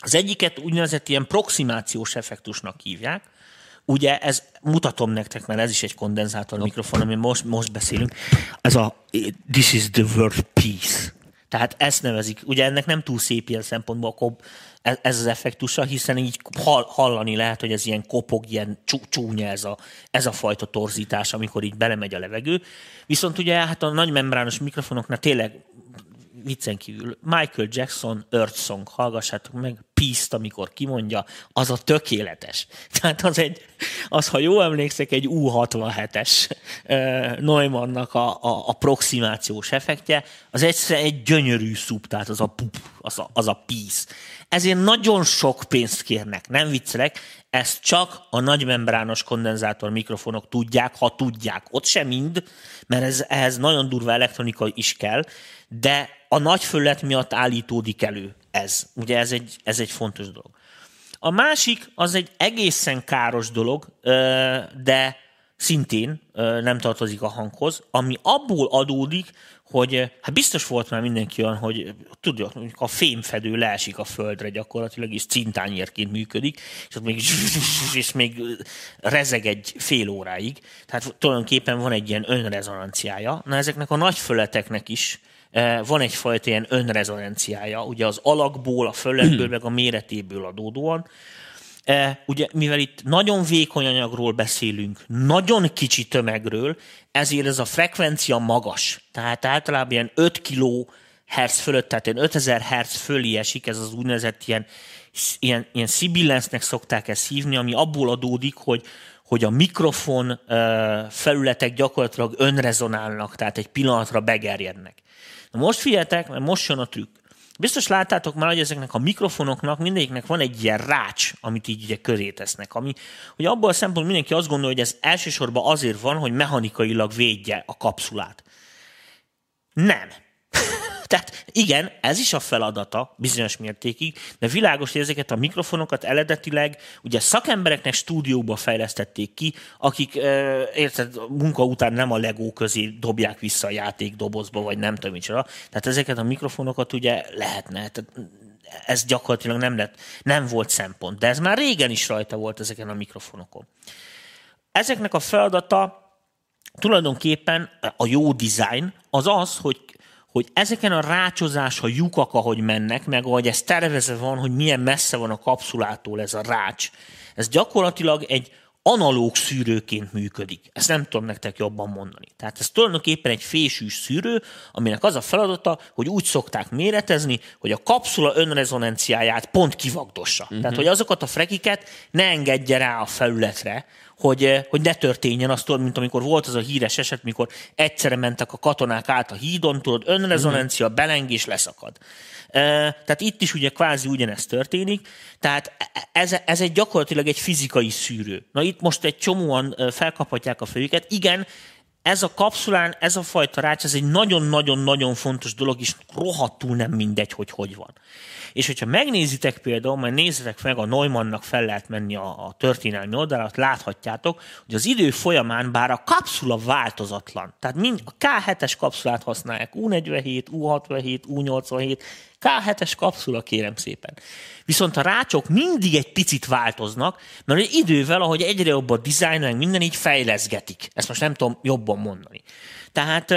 Az egyiket úgynevezett ilyen proximációs effektusnak hívják, Ugye ez, mutatom nektek, mert ez is egy kondenzátor mikrofon, ami most, most beszélünk. Ez a This is the word peace. Tehát ezt nevezik. Ugye ennek nem túl szép ilyen szempontból, akkor ez, ez az effektusa, hiszen így hallani lehet, hogy ez ilyen kopog, ilyen csúnya ez a, ez a fajta torzítás, amikor így belemegy a levegő. Viszont ugye hát a nagy membrános mikrofonoknál tényleg viccen kívül Michael Jackson Earth Song, hallgassátok meg, peace amikor kimondja, az a tökéletes. Tehát az egy, az, ha jól emlékszek, egy U67-es uh, Neumannnak a, a, a proximációs effektje, az egyszerűen egy gyönyörű szub, tehát az a, az a, az a peace. Ezért nagyon sok pénzt kérnek, nem viccelek, ezt csak a nagymembrános kondenzátor mikrofonok tudják, ha tudják. Ott sem mind, mert ez, ehhez nagyon durva elektronika is kell, de a nagy föllet miatt állítódik elő ez. Ugye ez egy, ez egy fontos dolog. A másik az egy egészen káros dolog, de szintén nem tartozik a hanghoz, ami abból adódik, hogy hát biztos volt már mindenki olyan, hogy tudja, a fémfedő leesik a földre gyakorlatilag, és cintányérként működik, és ott még, és még rezeg egy fél óráig. Tehát tulajdonképpen van egy ilyen önrezonanciája. Na ezeknek a nagy is van egyfajta ilyen önrezonanciája, ugye az alakból, a fölletből, meg a méretéből adódóan. Ugye, mivel itt nagyon vékony anyagról beszélünk, nagyon kicsi tömegről, ezért ez a frekvencia magas. Tehát általában ilyen 5 kg hertz fölött, tehát ilyen 5000 hertz fölé esik, ez az úgynevezett ilyen, ilyen, ilyen sibilensnek szokták ezt hívni, ami abból adódik, hogy, hogy a mikrofon felületek gyakorlatilag önrezonálnak, tehát egy pillanatra begerjednek. Most figyeltek, mert most jön a trükk. Biztos láttátok már, hogy ezeknek a mikrofonoknak mindegyiknek van egy ilyen rács, amit így ugye köré tesznek, ami hogy abból a szempontból mindenki azt gondolja, hogy ez elsősorban azért van, hogy mechanikailag védje a kapszulát. Nem. Tehát igen, ez is a feladata bizonyos mértékig, de világos, hogy ezeket a mikrofonokat eredetileg ugye szakembereknek stúdióba fejlesztették ki, akik érted, munka után nem a legó közé dobják vissza a játékdobozba, vagy nem tudom micsoda. Tehát ezeket a mikrofonokat ugye lehetne. Tehát ez gyakorlatilag nem, lett, nem volt szempont. De ez már régen is rajta volt ezeken a mikrofonokon. Ezeknek a feladata tulajdonképpen a jó design az az, hogy hogy ezeken a rácsozás, a lyukak, ahogy mennek, meg ahogy ez tervezve van, hogy milyen messze van a kapszulától ez a rács, ez gyakorlatilag egy analóg szűrőként működik. Ezt nem tudom nektek jobban mondani. Tehát ez tulajdonképpen egy fésűs szűrő, aminek az a feladata, hogy úgy szokták méretezni, hogy a kapszula önrezonanciáját pont kivagdossa. Uh-huh. Tehát, hogy azokat a frekiket ne engedje rá a felületre, hogy, eh, hogy ne történjen az, tudod, mint amikor volt az a híres eset, mikor egyszerre mentek a katonák át a hídon, tudod, önrezonancia, mhm. belengés, leszakad. Eh, tehát itt is ugye kvázi ugyanezt történik, tehát ez, ez egy gyakorlatilag egy fizikai szűrő. Na itt most egy csomóan eh, felkaphatják a fejüket. Igen, ez a kapszulán, ez a fajta rács, ez egy nagyon-nagyon-nagyon fontos dolog, és rohadtul nem mindegy, hogy hogy van. És hogyha megnézitek például, majd nézzetek meg, a Neumannnak fel lehet menni a, a történelmi oldalat, láthatjátok, hogy az idő folyamán bár a kapszula változatlan, tehát mind a K7-es kapszulát használják, U47, U67, U87, K7-es kapszula, kérem szépen. Viszont a rácsok mindig egy picit változnak, mert idővel, ahogy egyre jobb a dizájn, minden így fejleszgetik. Ezt most nem tudom jobban mondani. Tehát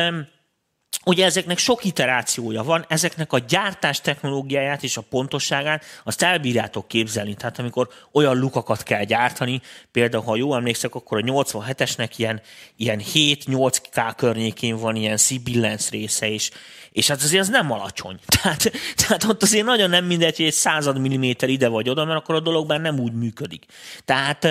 Ugye ezeknek sok iterációja van, ezeknek a gyártás technológiáját és a pontosságát azt elbírjátok képzelni. Tehát amikor olyan lukakat kell gyártani, például ha jól emlékszek, akkor a 87-esnek ilyen, ilyen 7-8K környékén van ilyen Sibilance része is, és hát azért az nem alacsony. Tehát, tehát ott azért nagyon nem mindegy, hogy egy század milliméter ide vagy oda, mert akkor a dolog már nem úgy működik. Tehát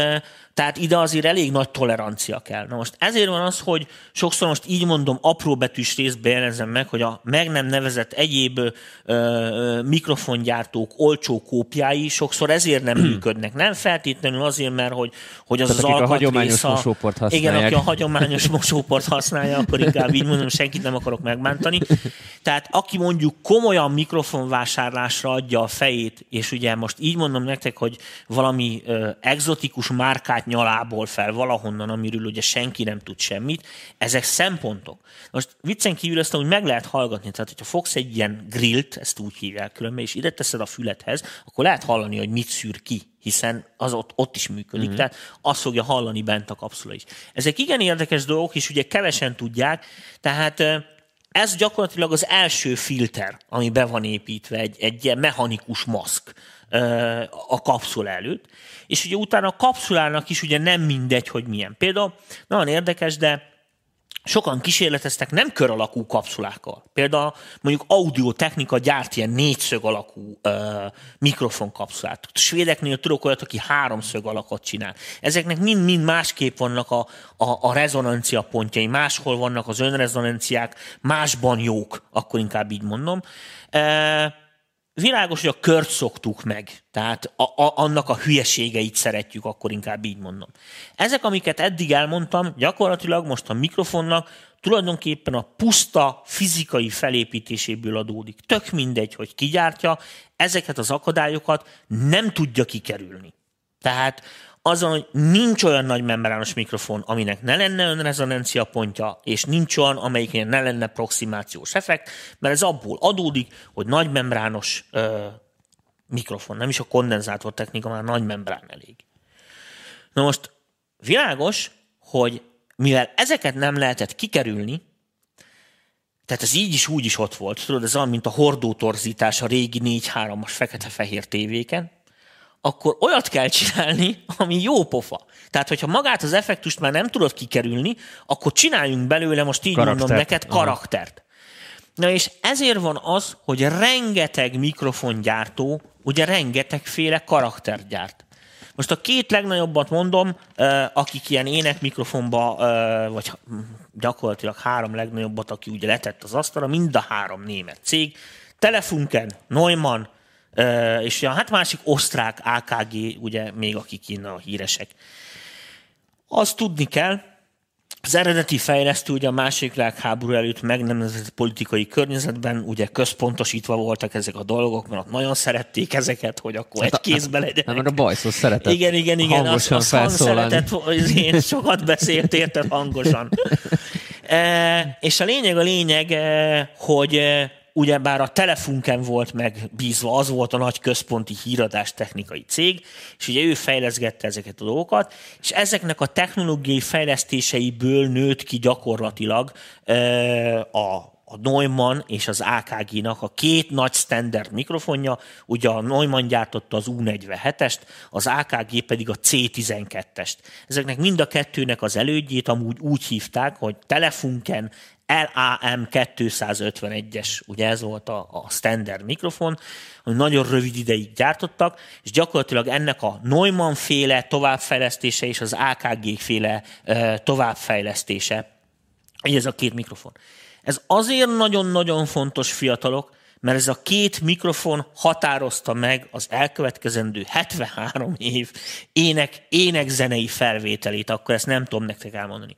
tehát ide azért elég nagy tolerancia kell. Na most ezért van az, hogy sokszor most így mondom, apró betűs részt bejelenzem meg, hogy a meg nem nevezett egyéb ö, ö, mikrofongyártók olcsó kópiái sokszor ezért nem működnek. Nem feltétlenül azért, mert hogy, hogy az Tehát az alkatrész... a hagyományos a, mosóport használják. Igen, aki a hagyományos mosóport használja, akkor inkább így mondom, senkit nem akarok megbántani. Tehát aki mondjuk komolyan mikrofonvásárlásra adja a fejét, és ugye most így mondom nektek, hogy valami ö, exotikus márkát nyalából fel valahonnan, amiről ugye senki nem tud semmit, ezek szempontok. Most viccen kívül ezt úgy meg lehet hallgatni, tehát hogyha fogsz egy ilyen grillt, ezt úgy hívják különben, és ide teszed a fülethez, akkor lehet hallani, hogy mit szűr ki, hiszen az ott, ott is működik, mm-hmm. tehát azt fogja hallani bent a kapszula is. Ezek igen érdekes dolgok, és ugye kevesen tudják, tehát ez gyakorlatilag az első filter, ami be van építve, egy, egy ilyen mechanikus maszk a kapszula előtt, és ugye utána a kapszulának is ugye nem mindegy, hogy milyen. Például nagyon érdekes, de sokan kísérleteztek nem kör alakú kapszulákkal. Például mondjuk audiotechnika gyárt ilyen négyszög alakú ö, mikrofonkapszulát. A svédeknél tudok olyat, aki háromszög alakot csinál. Ezeknek mind-mind másképp vannak a, a, a rezonancia pontjai, máshol vannak az önrezonanciák, másban jók, akkor inkább így mondom. E, világos, hogy a kört szoktuk meg, tehát a, a, annak a hülyeségeit szeretjük, akkor inkább így mondom. Ezek, amiket eddig elmondtam, gyakorlatilag most a mikrofonnak tulajdonképpen a puszta fizikai felépítéséből adódik. Tök mindegy, hogy kigyártja, ezeket az akadályokat nem tudja kikerülni. Tehát azon, hogy nincs olyan nagy membrános mikrofon, aminek ne lenne önrezonancia pontja, és nincs olyan, amelyiknél ne lenne proximációs effekt, mert ez abból adódik, hogy nagy membrános ö, mikrofon, nem is a kondenzátor technika, már nagy membrán elég. Na most világos, hogy mivel ezeket nem lehetett kikerülni, tehát ez így is úgy is ott volt. Tudod, ez olyan, mint a hordótorzítás a régi 4-3-as fekete-fehér tévéken akkor olyat kell csinálni, ami jó pofa. Tehát, hogyha magát az effektust már nem tudod kikerülni, akkor csináljunk belőle, most így Karaktert. mondom neked, karaktert. Na és ezért van az, hogy rengeteg mikrofongyártó, ugye rengetegféle karaktert gyárt. Most a két legnagyobbat mondom, akik ilyen ének mikrofonba, vagy gyakorlatilag három legnagyobbat, aki ugye letett az asztalra, mind a három német cég, Telefunken, Neumann, és a hát másik osztrák AKG, ugye még akik innen a híresek. Azt tudni kell, az eredeti fejlesztő ugye a második világháború előtt megnevezett politikai környezetben ugye központosítva voltak ezek a dolgok, mert ott nagyon szerették ezeket, hogy akkor hát, egy kézbe legyen. Nem, mert a bajszó szeretett Igen, igen, igen. Hangosan az, az szeretett, én sokat beszélt, érted hangosan. e, és a lényeg a lényeg, hogy ugyebár a Telefunken volt megbízva, az volt a nagy központi híradás technikai cég, és ugye ő fejleszgette ezeket a dolgokat, és ezeknek a technológiai fejlesztéseiből nőtt ki gyakorlatilag a a Neumann és az AKG-nak a két nagy standard mikrofonja, ugye a Neumann gyártotta az U47-est, az AKG pedig a C12-est. Ezeknek mind a kettőnek az elődjét amúgy úgy hívták, hogy Telefunken LAM 251-es, ugye ez volt a, a standard mikrofon, hogy nagyon rövid ideig gyártottak, és gyakorlatilag ennek a Neumann féle továbbfejlesztése és az AKG féle továbbfejlesztése, így ez a két mikrofon. Ez azért nagyon-nagyon fontos fiatalok, mert ez a két mikrofon határozta meg az elkövetkezendő 73 év ének, énekzenei felvételét, akkor ezt nem tudom nektek elmondani.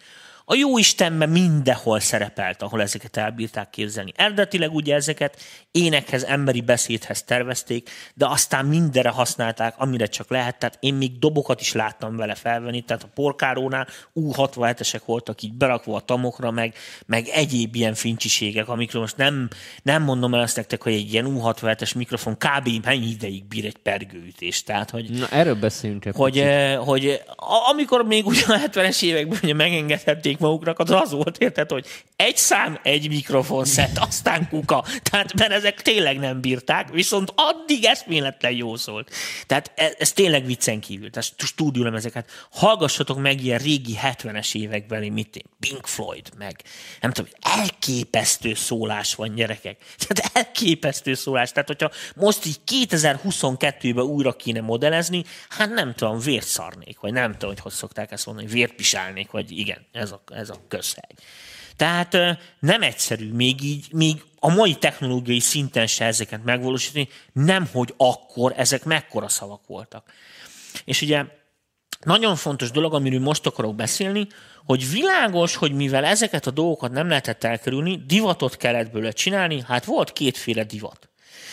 A jó Istenben mindenhol szerepelt, ahol ezeket elbírták képzelni. Eredetileg ugye ezeket énekhez, emberi beszédhez tervezték, de aztán mindenre használták, amire csak lehet. Tehát én még dobokat is láttam vele felvenni, tehát a porkárónál U67-esek voltak így berakva a tamokra, meg, meg egyéb ilyen fincsiségek, amikről most nem, nem mondom el azt nektek, hogy egy ilyen U67-es mikrofon kb. mennyi ideig bír egy pergőütés. Tehát, hogy, Na, erről beszéljünk egy hogy, hogy, hogy amikor még ugye a 70-es években ugye megengedhették maguknak, az az volt, érted, hogy egy szám, egy mikrofon szett, aztán kuka. Tehát, mert ezek tényleg nem bírták, viszont addig eszméletlen jó szólt. Tehát ez, ez tényleg viccen kívül. Tehát stúdiólem ezeket. Hallgassatok meg ilyen régi 70-es évekbeli, mit én, Pink Floyd, meg nem tudom, elképesztő szólás van, gyerekek. Tehát elképesztő szólás. Tehát, hogyha most így 2022-ben újra kéne modellezni, hát nem tudom, vért szarnék, vagy nem tudom, hogy hogy szokták ezt mondani, vért pisálnék, vagy igen, ez a, ez a közhely. Tehát nem egyszerű még így, még a mai technológiai szinten se ezeket megvalósítani, nem hogy akkor ezek mekkora szavak voltak. És ugye nagyon fontos dolog, amiről most akarok beszélni, hogy világos, hogy mivel ezeket a dolgokat nem lehetett elkerülni, divatot kellett bőle csinálni, hát volt kétféle divat.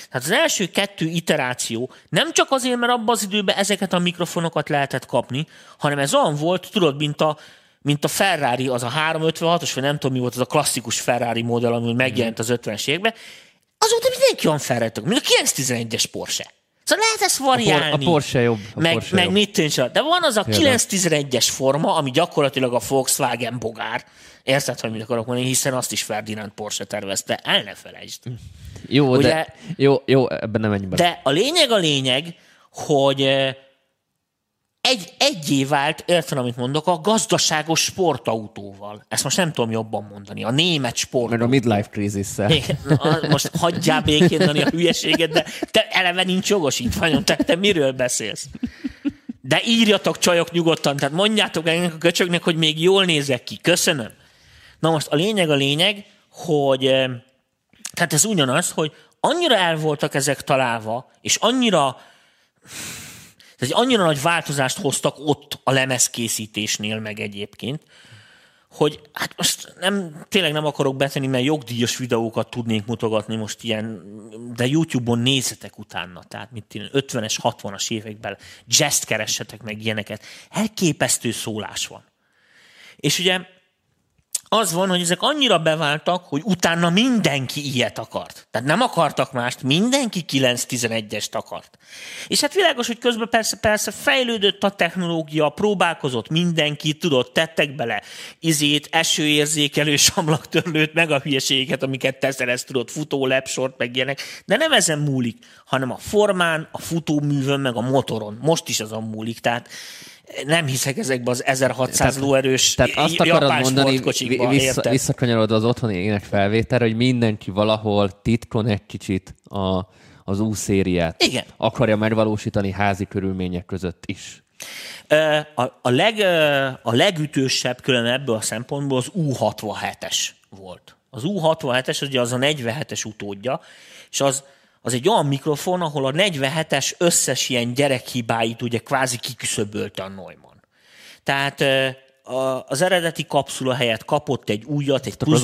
Tehát az első kettő iteráció nem csak azért, mert abban az időben ezeket a mikrofonokat lehetett kapni, hanem ez olyan volt, tudod, mint a mint a Ferrari, az a 356-os, vagy nem tudom mi volt, az a klasszikus Ferrari modell, ami megjelent az 50-es években, azóta mindenki olyan Ferrari, mint a 911-es Porsche. Szóval lehet ezt variálni. A, por, a Porsche jobb. A meg, Porsche meg jobb. mit tűncs, De van az a 911-es forma, ami gyakorlatilag a Volkswagen bogár. Érted, hogy mit akarok mondani, hiszen azt is Ferdinand Porsche tervezte. El ne felejtsd. Jó, Ugye, de, jó, jó, ebben nem menjünk bele. De a lényeg a lényeg, hogy egy, egyé vált, érted, amit mondok, a gazdaságos sportautóval. Ezt most nem tudom jobban mondani. A német sport. Meg a midlife crisis Most hagyjál békén a hülyeséget, de te eleve nincs jogosítványom, tehát te miről beszélsz? De írjatok csajok nyugodtan, tehát mondjátok ennek a köcsöknek, hogy még jól nézek ki. Köszönöm. Na most a lényeg a lényeg, hogy tehát ez ugyanaz, hogy annyira el voltak ezek találva, és annyira tehát annyira nagy változást hoztak ott a lemezkészítésnél meg egyébként, hogy hát most nem, tényleg nem akarok betenni, mert jogdíjas videókat tudnék mutogatni most ilyen, de YouTube-on nézzetek utána, tehát mit 50-es, 60-as években jazz keressetek meg ilyeneket. Elképesztő szólás van. És ugye az van, hogy ezek annyira beváltak, hogy utána mindenki ilyet akart. Tehát nem akartak mást, mindenki 9-11-est akart. És hát világos, hogy közben persze, persze fejlődött a technológia, próbálkozott mindenki, tudott, tettek bele izét, esőérzékelő samlaktörlőt, meg a hülyeségeket, amiket te szerez, tudod, futó, lepsort, meg ilyenek. De nem ezen múlik, hanem a formán, a futóművön, meg a motoron. Most is azon múlik. Tehát nem hiszek ezekbe az 1600 lóerős Tehát azt akarod mondani, vissza, visszakanyarodva az otthoni ének felvételre, hogy mindenki valahol titkon egy kicsit a, az új-szériát Igen. akarja megvalósítani házi körülmények között is. A, a, leg, a legütősebb külön ebből a szempontból az U67-es volt. Az U67-es az ugye az a 47-es utódja, és az, az egy olyan mikrofon, ahol a 47-es összes ilyen gyerekhibáit ugye kvázi kiküszöbölte a Neumann. Tehát az eredeti kapszula helyett kapott egy újat, egy plusz az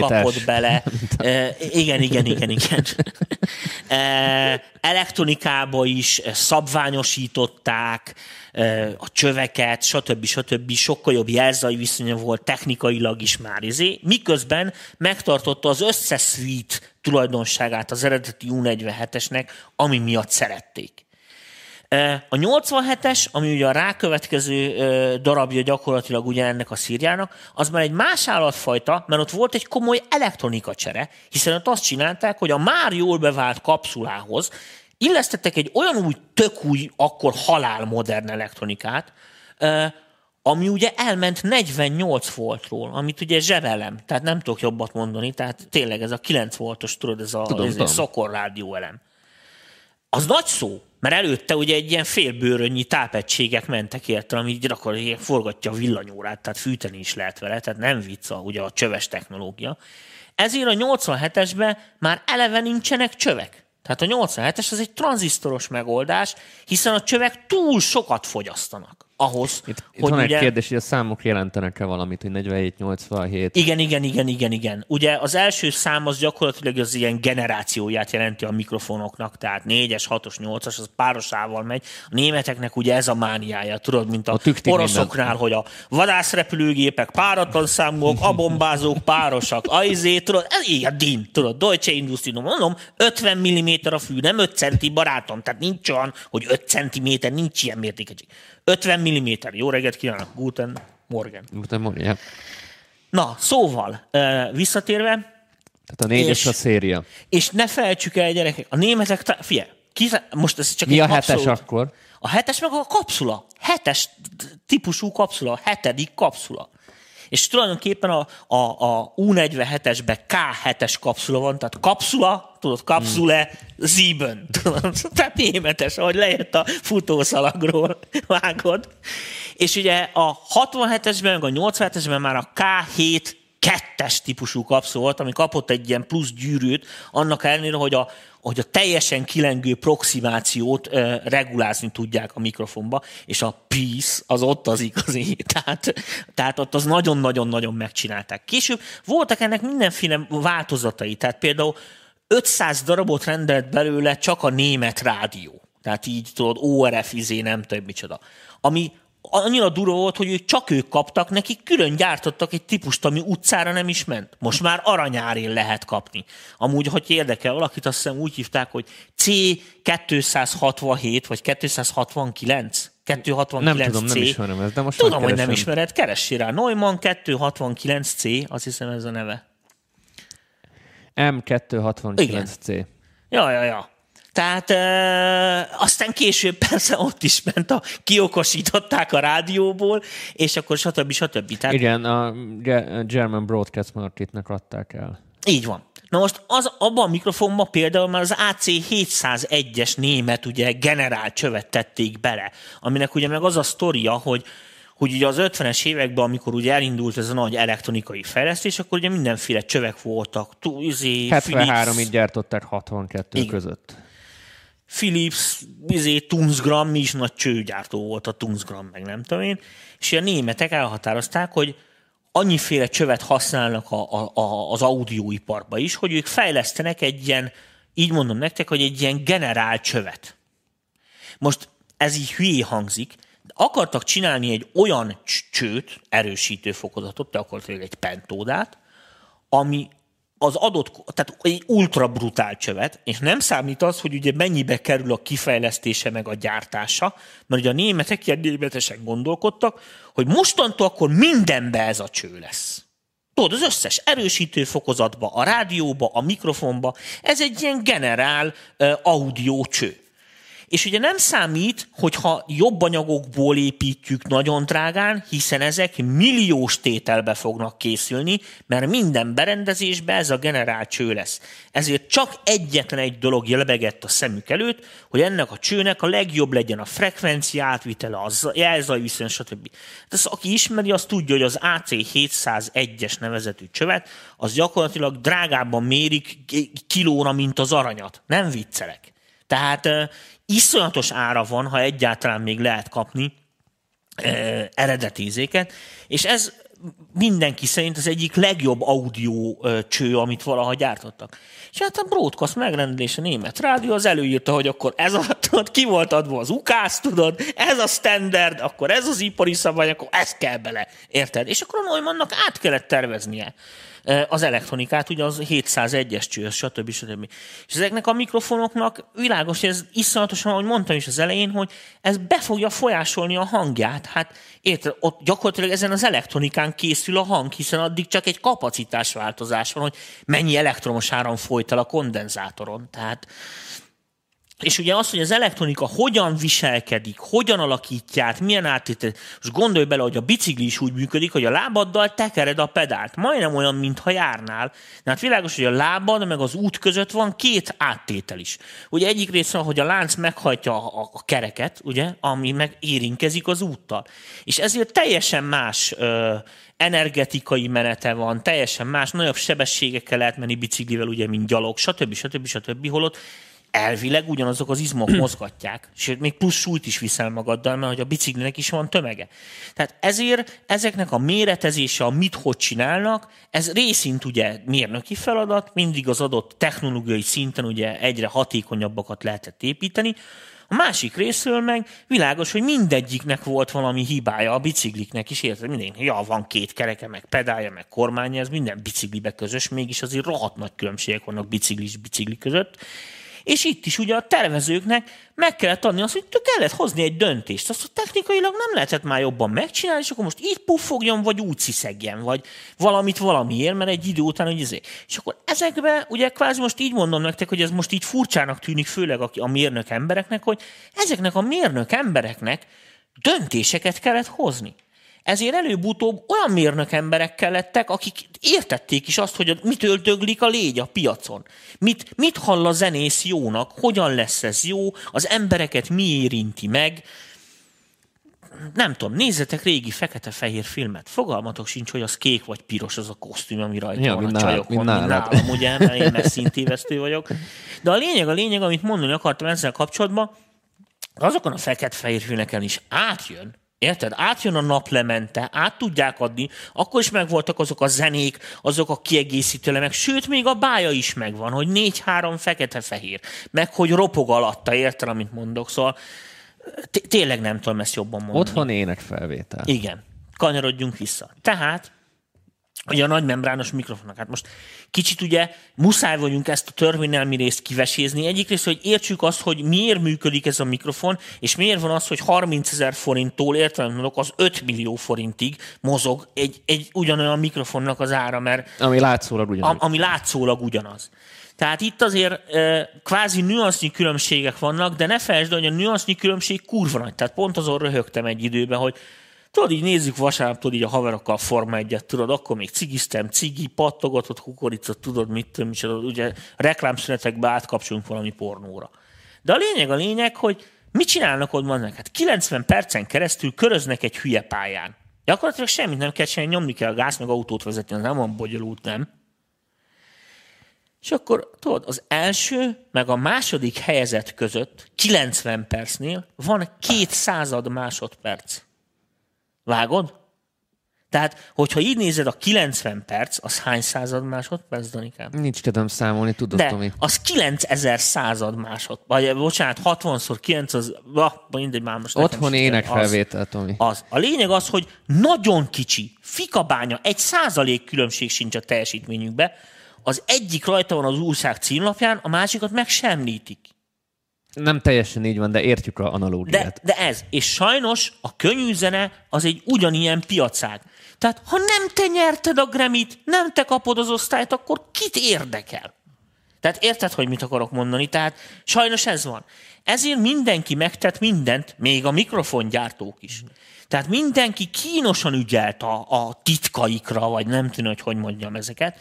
kapott bele. igen, igen, igen, igen. Elektronikába is szabványosították a csöveket, stb. stb. Sokkal jobb jelzai viszonya volt technikailag is már izé, miközben megtartotta az összes suite tulajdonságát az eredeti U47-esnek, ami miatt szerették. A 87-es, ami ugye a rákövetkező darabja gyakorlatilag ugye ennek a szírjának, az már egy más állatfajta, mert ott volt egy komoly elektronika csere, hiszen ott azt csinálták, hogy a már jól bevált kapszulához illesztettek egy olyan új, tök új, akkor halál modern elektronikát, ami ugye elment 48 voltról, amit ugye zsevelem, tehát nem tudok jobbat mondani, tehát tényleg ez a 9 voltos, tudod, ez a, tudom, ez tudom. a rádió elem. Az nagy szó, mert előtte ugye egy ilyen félbőrönnyi tápegységek mentek érte, ami akkor forgatja a villanyórát, tehát fűteni is lehet vele, tehát nem vicca ugye a csöves technológia. Ezért a 87-esben már eleve nincsenek csövek. Tehát a 87-es az egy tranzisztoros megoldás, hiszen a csövek túl sokat fogyasztanak ahhoz, itt, itt hogy van ugye... egy kérdés, hogy a számok jelentenek-e valamit, hogy 47, 87? Igen, igen, igen, igen, igen. Ugye az első szám az gyakorlatilag az ilyen generációját jelenti a mikrofonoknak, tehát 4-es, 6-os, 8-as, az párosával megy. A németeknek ugye ez a mániája, tudod, mint a, a oroszoknál, minden. hogy a vadászrepülőgépek páratlan számúak, a bombázók párosak, a izé, tudod, ez ilyen din, tudod, Deutsche Industrie, mondom, 50 mm a fű, nem 5 centi barátom, tehát nincs olyan, hogy 5 cm, nincs ilyen mértékegység. 50 mm. Jó reggelt kívánok, Guten Morgen. Guten Morgen. Na, szóval, visszatérve. Tehát a négyes a széria. És ne felejtsük el, gyerekek, a németek, figyelj, most ez csak Mi egy a hetes abszolút, akkor? A hetes meg a kapszula. Hetes típusú kapszula, hetedik kapszula. És tulajdonképpen a, a, a U47-esben K7-es kapszula van, tehát kapszula, tudod, kapszule, hmm. Tudod, tehát németes, ahogy lejött a futószalagról, vágod. És ugye a 67-esben, meg a 87-esben már a K7 kettes típusú kapszul volt, ami kapott egy ilyen plusz gyűrűt, annak ellenére, hogy a, hogy a teljesen kilengő proximációt uh, regulázni tudják a mikrofonba, és a peace az ott az igazi. Tehát, tehát ott az nagyon-nagyon-nagyon megcsinálták. Később voltak ennek mindenféle változatai, tehát például 500 darabot rendelt belőle csak a német rádió. Tehát így tudod, ORF izé, nem tudom micsoda. Ami annyira durva volt, hogy ők csak ők kaptak, nekik külön gyártottak egy típust, ami utcára nem is ment. Most már aranyárén lehet kapni. Amúgy, hogy érdekel valakit, azt hiszem úgy hívták, hogy C267 vagy 269. 269 Nem tudom, C. nem ismerem ezt, de most Tudom, hogy nem ismered, keressél rá. Neumann 269C, azt hiszem ez a neve. M269C. Ja, ja, ja. Tehát e, aztán később persze ott is ment a, kiokosították a rádióból, és akkor stb. stb. Tehát, Igen, a German Broadcast Marketnek adták el. Így van. Na most az, abban a mikrofonban például már az AC701-es német ugye generál csövet tették bele, aminek ugye meg az a sztoria, hogy hogy ugye az 50-es években, amikor ugye elindult ez a nagy elektronikai fejlesztés, akkor ugye mindenféle csövek voltak. Izé, 73-ig gyártották 62 Igen. között. Philips, izé, Tunzgram, mi is nagy csőgyártó volt a Tunzgram, meg nem tudom én, és a németek elhatározták, hogy annyiféle csövet használnak a, a, a, az audióiparba is, hogy ők fejlesztenek egy ilyen, így mondom nektek, hogy egy ilyen generál csövet. Most ez így hülyé hangzik, de akartak csinálni egy olyan csőt, erősítő fokozatot, te akartak egy pentódát, ami az adott, tehát egy ultra brutál csövet, és nem számít az, hogy ugye mennyibe kerül a kifejlesztése meg a gyártása, mert ugye a németek ilyen németesen gondolkodtak, hogy mostantól akkor mindenbe ez a cső lesz. Tudod, az összes erősítő fokozatba, a rádióba, a mikrofonba, ez egy ilyen generál uh, audio cső. És ugye nem számít, hogyha jobb anyagokból építjük nagyon drágán, hiszen ezek milliós tételbe fognak készülni, mert minden berendezésbe ez a generál cső lesz. Ezért csak egyetlen egy dolog lebegett a szemük előtt, hogy ennek a csőnek a legjobb legyen a frekvencia átvitele, a jelzaj viszony, stb. De az, aki ismeri, az tudja, hogy az AC701-es nevezetű csövet, az gyakorlatilag drágábban mérik kilóra, mint az aranyat. Nem viccelek. Tehát iszonyatos ára van, ha egyáltalán még lehet kapni eredeti izéket, és ez mindenki szerint az egyik legjobb audio cső, amit valaha gyártottak. És hát a broadcast megrendelése német rádió az előírta, hogy akkor ez a, tudod, ki volt adva az ukász, tudod, ez a standard, akkor ez az ipari szabály, akkor ez kell bele, érted? És akkor a Neumannnak át kellett terveznie az elektronikát, ugye az 701-es cső, stb. stb. És ezeknek a mikrofonoknak világos, ez iszonyatosan, ahogy mondtam is az elején, hogy ez be fogja folyásolni a hangját. Hát érted, ott gyakorlatilag ezen az elektronikán készül a hang, hiszen addig csak egy kapacitásváltozás van, hogy mennyi elektromos áram folyt el a kondenzátoron. Tehát és ugye az, hogy az elektronika hogyan viselkedik, hogyan alakítják, milyen áttétel. Most gondolj bele, hogy a bicikli is úgy működik, hogy a lábaddal tekered a pedált. Majdnem olyan, mintha járnál. De hát világos, hogy a lábad meg az út között van két áttétel is. Ugye egyik része, hogy a lánc meghajtja a, a kereket, ugye, ami meg érinkezik az úttal. És ezért teljesen más ö, energetikai menete van, teljesen más, nagyobb sebességekkel lehet menni biciklivel, ugye, mint gyalog, stb. stb. stb. stb. holott elvileg ugyanazok az izmok mozgatják, sőt, még plusz súlyt is viszel magaddal, mert hogy a biciklinek is van tömege. Tehát ezért ezeknek a méretezése, a mit hogy csinálnak, ez részint ugye mérnöki feladat, mindig az adott technológiai szinten ugye egyre hatékonyabbakat lehetett építeni, a másik részről meg világos, hogy mindegyiknek volt valami hibája, a bicikliknek is érted, minden, ja, van két kereke, meg pedálja, meg kormánya, ez minden biciklibe közös, mégis azért rohadt nagy különbségek vannak biciklis bicikli között, és itt is ugye a tervezőknek meg kellett adni azt, hogy kellett hozni egy döntést. Azt, hogy technikailag nem lehetett már jobban megcsinálni, és akkor most így puffogjon, vagy úgy sziszegjen, vagy valamit valamiért, mert egy idő után, hogy ezért. És akkor ezekbe, ugye kvázi most így mondom nektek, hogy ez most így furcsának tűnik, főleg a, a mérnök embereknek, hogy ezeknek a mérnök embereknek döntéseket kellett hozni. Ezért előbb-utóbb olyan mérnök emberek lettek, akik értették is azt, hogy mit öldöglik a légy a piacon. Mit, mit hall a zenész jónak, hogyan lesz ez jó, az embereket mi érinti meg. Nem tudom, nézzetek régi fekete-fehér filmet. Fogalmatok sincs, hogy az kék vagy piros az a kosztüm, ami rajta ja, van a csajokon, mint nálam, ugye, mert én messzintévesztő vagyok. De a lényeg, a lényeg, amit mondani akartam ezzel kapcsolatban, azokon a fekete-fehér filmeken is átjön, Érted? Átjön a naplemente, át tudják adni, akkor is megvoltak azok a zenék, azok a kiegészítő elemek, sőt, még a bája is megvan, hogy négy-három fekete-fehér, meg hogy ropog alatta, érted, amit mondok, szóval tényleg nem tudom ezt jobban mondani. Otthon énekfelvétel. Igen. Kanyarodjunk vissza. Tehát ugye a nagy membrános mikrofonok. Hát most kicsit ugye muszáj vagyunk ezt a törvényelmi részt kivesézni. Egyik rész, hogy értsük azt, hogy miért működik ez a mikrofon, és miért van az, hogy 30 ezer forinttól értelemben az 5 millió forintig mozog egy, egy ugyanolyan mikrofonnak az ára, mert... Ami látszólag ugyanaz. Ami látszólag ugyanaz. Tehát itt azért e, kvázi nüansznyi különbségek vannak, de ne felejtsd, hogy a nüansznyi különbség kurva nagy. Tehát pont azon röhögtem egy időben, hogy Tudod, így nézzük vasárnap, tudod, így a haverokkal Forma egyet, tudod, akkor még cigiztem, cigi, pattogatott kukorica, tudod, mit tudom, és ugye reklámszünetekbe átkapcsolunk valami pornóra. De a lényeg a lényeg, hogy mit csinálnak ott vannak? Hát 90 percen keresztül köröznek egy hülye pályán. Gyakorlatilag semmit nem kell csinálni, nyomni kell a gáz, meg autót vezetni, az nem van bonyolult, nem? És akkor tudod, az első meg a második helyezett között 90 percnél van két század másodperc. Vágod? Tehát, hogyha így nézed, a 90 perc, az hány század másodperc, Danikám? Nincs kedvem számolni, tudod, De Tomi. az 9000 század másod, vagy bocsánat, 60-szor 9, az, ah, mindegy, már most Otthon énekfelvétel, Tomi. Az. A lényeg az, hogy nagyon kicsi, fikabánya, egy százalék különbség sincs a teljesítményükbe, az egyik rajta van az újság címlapján, a másikat meg semlítik. Nem teljesen így van, de értjük a analógiát. De, de ez. És sajnos a könnyű zene az egy ugyanilyen piacág. Tehát ha nem te nyerted a Grammy-t, nem te kapod az osztályt, akkor kit érdekel? Tehát érted, hogy mit akarok mondani? Tehát sajnos ez van. Ezért mindenki megtett mindent, még a mikrofongyártók is. Tehát mindenki kínosan ügyelt a, a titkaikra, vagy nem tudom, hogy hogy mondjam ezeket,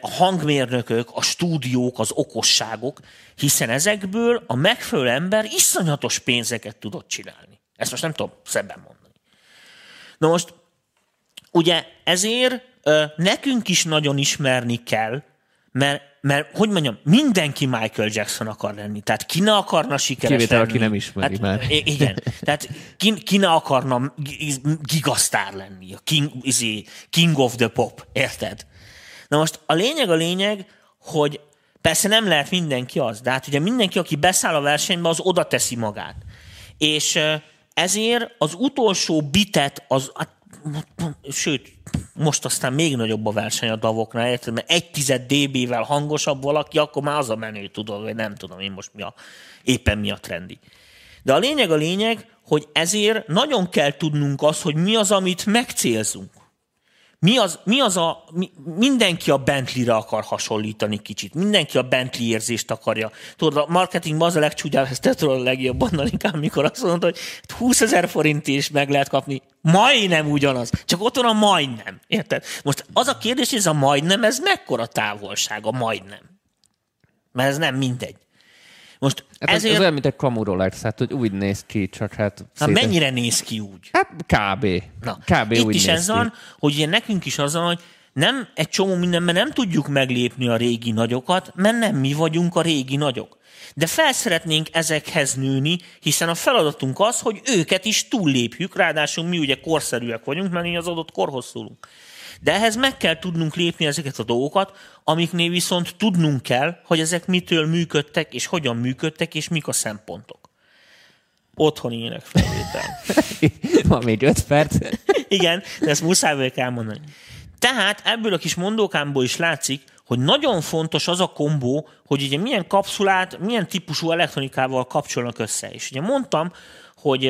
a hangmérnökök, a stúdiók, az okosságok, hiszen ezekből a megfelelő ember iszonyatos pénzeket tudott csinálni. Ezt most nem tudom szebben mondani. Na most, ugye ezért nekünk is nagyon ismerni kell, mert, mert hogy mondjam, mindenki Michael Jackson akar lenni. Tehát ki ne akarna sikeres Kivétel, lenni. aki nem ismeri hát, már. Igen. Tehát ki, ki ne akarna gigasztár lenni. A king, izé, king of the pop. Érted? Na most a lényeg a lényeg, hogy persze nem lehet mindenki az, de hát ugye mindenki, aki beszáll a versenybe, az oda teszi magát. És ezért az utolsó bitet, az, hát, sőt, most aztán még nagyobb a verseny a davoknál, érted? Mert egy tized dB-vel hangosabb valaki, akkor már az a menő, tudod, vagy nem tudom én most mi a, éppen mi a trendi. De a lényeg a lényeg, hogy ezért nagyon kell tudnunk azt, hogy mi az, amit megcélzunk. Mi az, mi az a, mi, mindenki a Bentley-re akar hasonlítani kicsit. Mindenki a Bentley érzést akarja. Tudod, a marketingban az a legcsúgyább, ezt te tudod a legjobban, amikor azt mondod, hogy 20 ezer forint is meg lehet kapni. Majdnem ugyanaz. Csak ott van a majdnem. Érted? Most az a kérdés, hogy ez a majdnem, ez mekkora távolság a majdnem? Mert ez nem mindegy. Most hát ezért... Ez olyan, mint egy kamu Rolex, hát hogy úgy néz ki, csak hát... Na, mennyire néz ki úgy? Hát kb. Na, kb. Itt úgy is néz ez ki. van, hogy ugye nekünk is az van, hogy nem egy csomó mindenben nem tudjuk meglépni a régi nagyokat, mert nem mi vagyunk a régi nagyok. De fel szeretnénk ezekhez nőni, hiszen a feladatunk az, hogy őket is túllépjük, ráadásul mi ugye korszerűek vagyunk, mert mi az adott korhoz szólunk. De ehhez meg kell tudnunk lépni ezeket a dolgokat, amiknél viszont tudnunk kell, hogy ezek mitől működtek, és hogyan működtek, és mik a szempontok. Otthoni ének felvétel. Van még öt perc. Igen, de ezt muszáj vagyok elmondani. Tehát ebből a kis mondókámból is látszik, hogy nagyon fontos az a kombó, hogy ugye milyen kapszulát, milyen típusú elektronikával kapcsolnak össze. És ugye mondtam, hogy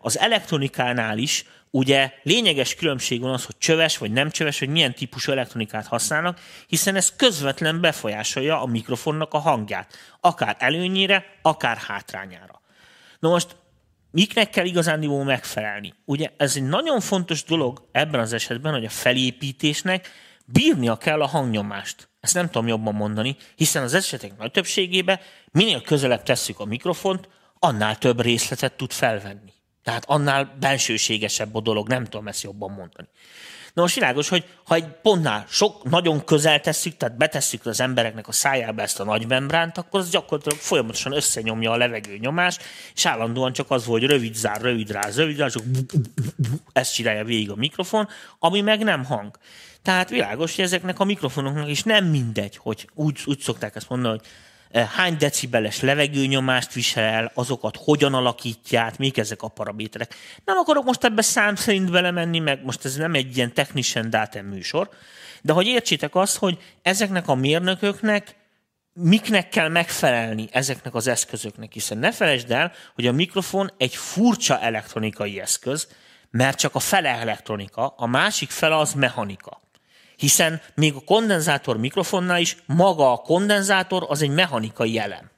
az elektronikánál is ugye lényeges különbség van az, hogy csöves vagy nem csöves, hogy milyen típusú elektronikát használnak, hiszen ez közvetlen befolyásolja a mikrofonnak a hangját, akár előnyére, akár hátrányára. Na most miknek kell igazándiból megfelelni? Ugye ez egy nagyon fontos dolog ebben az esetben, hogy a felépítésnek bírnia kell a hangnyomást. Ezt nem tudom jobban mondani, hiszen az esetek nagy többségében minél közelebb tesszük a mikrofont, annál több részletet tud felvenni. Tehát annál bensőségesebb a dolog, nem tudom ezt jobban mondani. Na most világos, hogy ha egy pontnál sok, nagyon közel tesszük, tehát betesszük az embereknek a szájába ezt a nagy membránt, akkor az gyakorlatilag folyamatosan összenyomja a levegő nyomást, és állandóan csak az, hogy rövid zár, rövid ráz, rövid ráz, csak ezt csinálja végig a mikrofon, ami meg nem hang. Tehát világos, hogy ezeknek a mikrofonoknak is nem mindegy, hogy úgy, úgy szokták ezt mondani, hogy hány decibeles levegőnyomást visel el, azokat hogyan alakítják, mik ezek a paraméterek. Nem akarok most ebbe szám szerint belemenni, meg most ez nem egy ilyen technician data műsor, de hogy értsétek azt, hogy ezeknek a mérnököknek miknek kell megfelelni ezeknek az eszközöknek, hiszen ne felejtsd el, hogy a mikrofon egy furcsa elektronikai eszköz, mert csak a fele elektronika, a másik fele az mechanika. Hiszen még a kondenzátor mikrofonnál is maga a kondenzátor az egy mechanikai elem.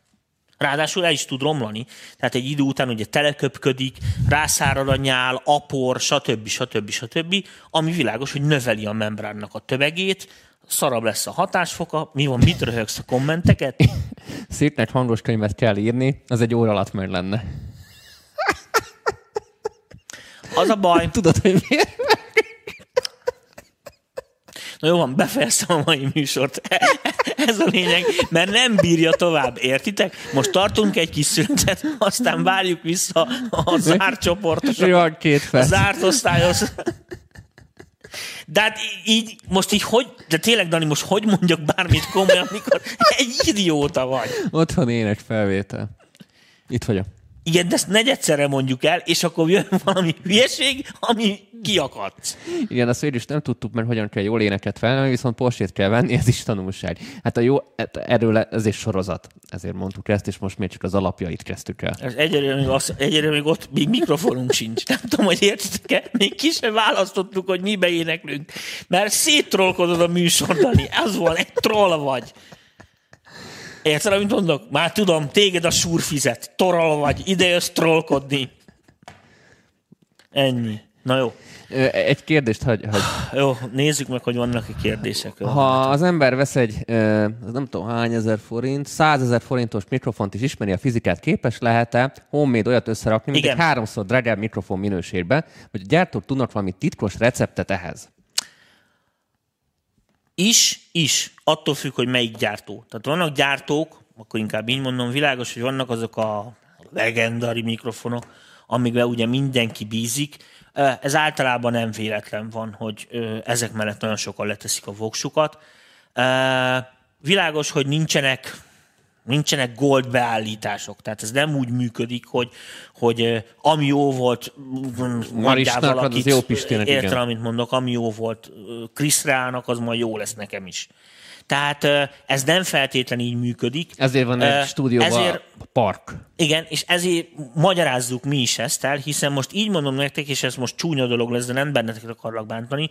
Ráadásul el is tud romlani. Tehát egy idő után ugye teleköpködik, rászárad a nyál, apor, stb. stb. stb. Ami világos, hogy növeli a membránnak a tömegét, szarabb lesz a hatásfoka. Mi van, mit röhögsz a kommenteket? Nagy hangos könyvet kell írni, az egy óra alatt meg lenne. Az a baj. Tudod, hogy miért? Na jó van, befejeztem a mai műsort. Ez a lényeg, mert nem bírja tovább, értitek? Most tartunk egy kis szünetet, aztán várjuk vissza a zárt csoportos, Jó, két a zárt osztályhoz. De hát így, most így hogy, de tényleg, Dani, most hogy mondjak bármit komolyan, amikor egy idióta vagy? Otthon ének felvétel. Itt vagyok. Igen, de ezt negyedszerre mondjuk el, és akkor jön valami hülyeség, ami kiakadsz. Igen, azt is nem tudtuk, mert hogyan kell jól éneket felvenni, viszont postét kell venni, ez is tanulság. Hát a jó, hát erről ez is sorozat, ezért mondtuk ezt, és most még csak az alapjait kezdtük el. Ez egyre még, az, egyre még ott még mikrofonunk sincs. Nem tudom, hogy értitek-e, még ki sem választottuk, hogy mibe éneklünk. Mert széttrollkodod a műsor, Dani. Ez van, egy troll vagy. Érted, amit mondok? Már tudom, téged a súr fizet. Toral vagy, ide jössz trollkodni. Ennyi. Na jó. Egy kérdést, hogy... hogy... Jó, nézzük meg, hogy vannak-e kérdések. Ha az ember vesz egy, nem tudom hány ezer forint, százezer forintos mikrofont is ismeri a fizikát, képes lehet-e homemade olyat összerakni, mint Igen. egy háromszor drágább mikrofon minőségben, hogy a gyártók tudnak valami titkos receptet ehhez? Is, is. Attól függ, hogy melyik gyártó. Tehát vannak gyártók, akkor inkább így mondom, világos, hogy vannak azok a legendari mikrofonok, amikben ugye mindenki bízik. Ez általában nem véletlen van, hogy ezek mellett nagyon sokan leteszik a voksukat. Világos, hogy nincsenek nincsenek gold beállítások. Tehát ez nem úgy működik, hogy, hogy ami jó volt, mondjál valakit, az jó Pistének, értem, amit mondok, ami jó volt Chris Rának, az majd jó lesz nekem is. Tehát ez nem feltétlenül így működik. Ezért van egy stúdióban ezért, park. Igen, és ezért magyarázzuk mi is ezt el, hiszen most így mondom nektek, és ez most csúnya dolog lesz, de nem benneteket akarlak bántani,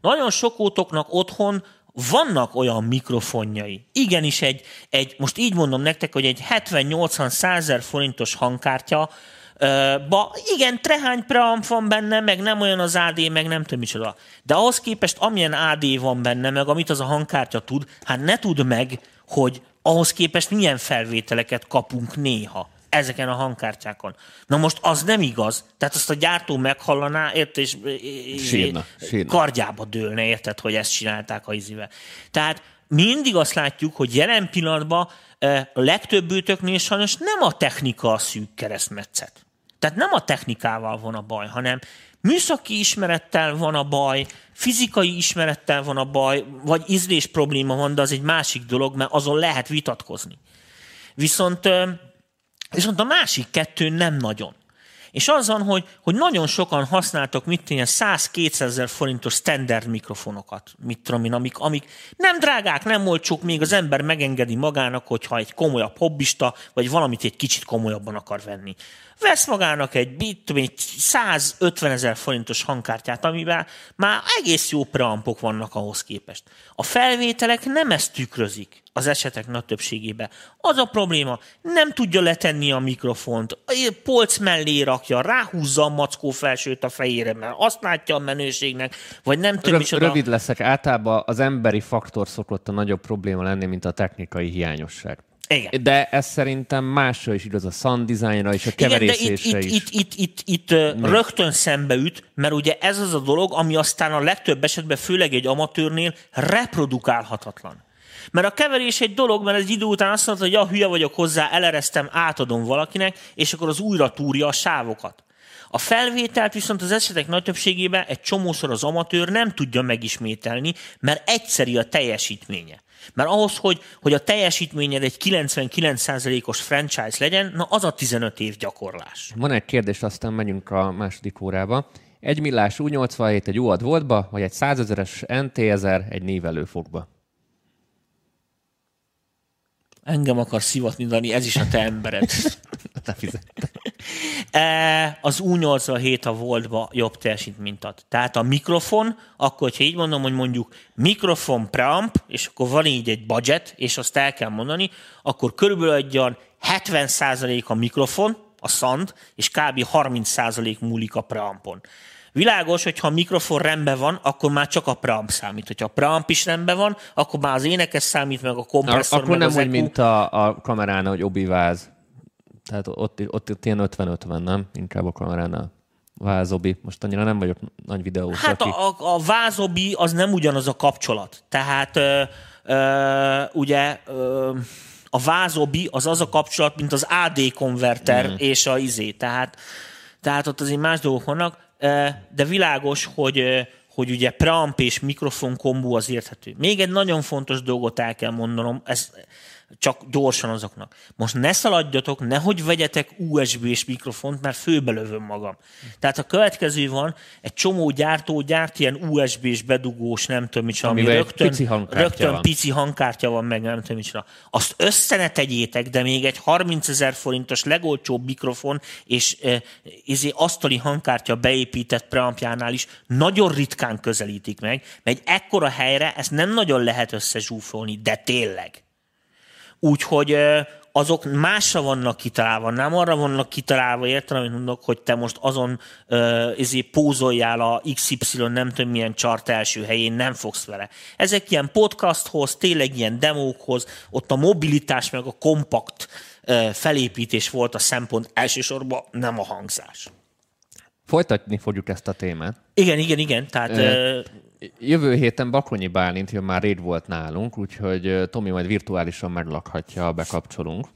nagyon sok ótoknak otthon vannak olyan mikrofonjai. Igenis egy, egy most így mondom nektek, hogy egy 70-80 százer forintos hangkártya, Ba, igen, trehány preamp van benne, meg nem olyan az AD, meg nem tudom micsoda. De ahhoz képest, amilyen AD van benne, meg amit az a hangkártya tud, hát ne tud meg, hogy ahhoz képest milyen felvételeket kapunk néha ezeken a hangkártyákon. Na most az nem igaz. Tehát azt a gyártó meghallaná, ért, és sírna, sírna. kardjába dőlne, érted, hogy ezt csinálták a izivel. Tehát mindig azt látjuk, hogy jelen pillanatban a legtöbb őtöknél sajnos nem a technika a szűk keresztmetszet. Tehát nem a technikával van a baj, hanem műszaki ismerettel van a baj, fizikai ismerettel van a baj, vagy ízlés probléma van, de az egy másik dolog, mert azon lehet vitatkozni. Viszont, viszont a másik kettő nem nagyon. És az van, hogy, hogy nagyon sokan használtak mit ilyen 100-200 ezer forintos standard mikrofonokat, mit tudom én, amik, amik nem drágák, nem olcsók, még az ember megengedi magának, hogyha egy komolyabb hobbista, vagy valamit egy kicsit komolyabban akar venni vesz magának egy, bit, egy 150 ezer forintos hangkártyát, amivel már egész jó preampok vannak ahhoz képest. A felvételek nem ezt tükrözik az esetek nagy többségében. Az a probléma, nem tudja letenni a mikrofont, polc mellé rakja, ráhúzza a mackó felsőt a fejére, mert azt látja a menőségnek, vagy nem tudom Röv, Rövid leszek, általában az emberi faktor szokott a nagyobb probléma lenni, mint a technikai hiányosság. Igen. De ez szerintem másra is igaz, a sound designra és a keverészésre Igen, de itt, itt, itt, itt, itt rögtön szembeüt, mert ugye ez az a dolog, ami aztán a legtöbb esetben, főleg egy amatőrnél reprodukálhatatlan. Mert a keverés egy dolog, mert egy idő után azt mondta, hogy ja, hülye vagyok hozzá, eleresztem, átadom valakinek, és akkor az újra túrja a sávokat. A felvételt viszont az esetek nagy többségében egy csomószor az amatőr nem tudja megismételni, mert egyszeri a teljesítménye. Mert ahhoz, hogy, hogy a teljesítményed egy 99%-os franchise legyen, na az a 15 év gyakorlás. Van egy kérdés, aztán megyünk a második órába. Egy millás U87 egy UAD voltba, vagy egy 100 ezeres NT1000 egy névelőfogba? Engem akar szivatni, Dani, ez is a te embered. Ne fizet. E, az U87 a voltba jobb teljesítményt ad. Tehát a mikrofon, akkor, hogyha így mondom, hogy mondjuk mikrofon preamp, és akkor van így egy budget, és azt el kell mondani, akkor körülbelül egy olyan 70% a mikrofon, a szand, és kb. 30% múlik a preampon. Világos, hogy ha a mikrofon rendben van, akkor már csak a preamp számít. Hogyha a preamp is rendben van, akkor már az énekes számít, meg a kompresszor, Akkor meg nem az úgy, EQ. mint a, a kamerán, hogy obi váz. Tehát ott, ott, ott ilyen 50-50, nem? Inkább a kameránál. Váz obi. Most annyira nem vagyok nagy videós. Hát aki... a, a, a vázobi az nem ugyanaz a kapcsolat. Tehát ö, ö, ugye ö, a vázobi az az a kapcsolat, mint az AD konverter mm. és a izé. Tehát, tehát ott azért más dolgok vannak, de világos, hogy hogy ugye preamp és mikrofon kombó az érthető. Még egy nagyon fontos dolgot el kell mondanom, ez csak gyorsan azoknak. Most ne szaladjatok, nehogy vegyetek USB-s mikrofont, mert főbelövöm magam. Tehát a következő van, egy csomó gyártó gyárt ilyen USB-s bedugós, nem tudom micsoda, ami rögtön, pici hangkártya rögtön van. pici hangkártya van, meg nem tudom micsoda. Azt össze ne tegyétek, de még egy 30 ezer forintos legolcsóbb mikrofon és e, izé asztali hangkártya beépített preampjánál is nagyon ritkán közelítik meg, mert egy ekkora helyre ezt nem nagyon lehet összezsúfolni, de tényleg. Úgyhogy azok másra vannak kitalálva, nem arra vannak kitalálva, értem, amit mondok, hogy te most azon ö, ezért pózoljál a XY nem tudom milyen chart első helyén, nem fogsz vele. Ezek ilyen podcasthoz, tényleg ilyen demókhoz, ott a mobilitás meg a kompakt ö, felépítés volt a szempont elsősorban, nem a hangzás. Folytatni fogjuk ezt a témát. Igen, igen, igen, tehát ö, Jövő héten Bakonyi Bálint jön már rég volt nálunk, úgyhogy Tomi majd virtuálisan meglakhatja, ha bekapcsolunk.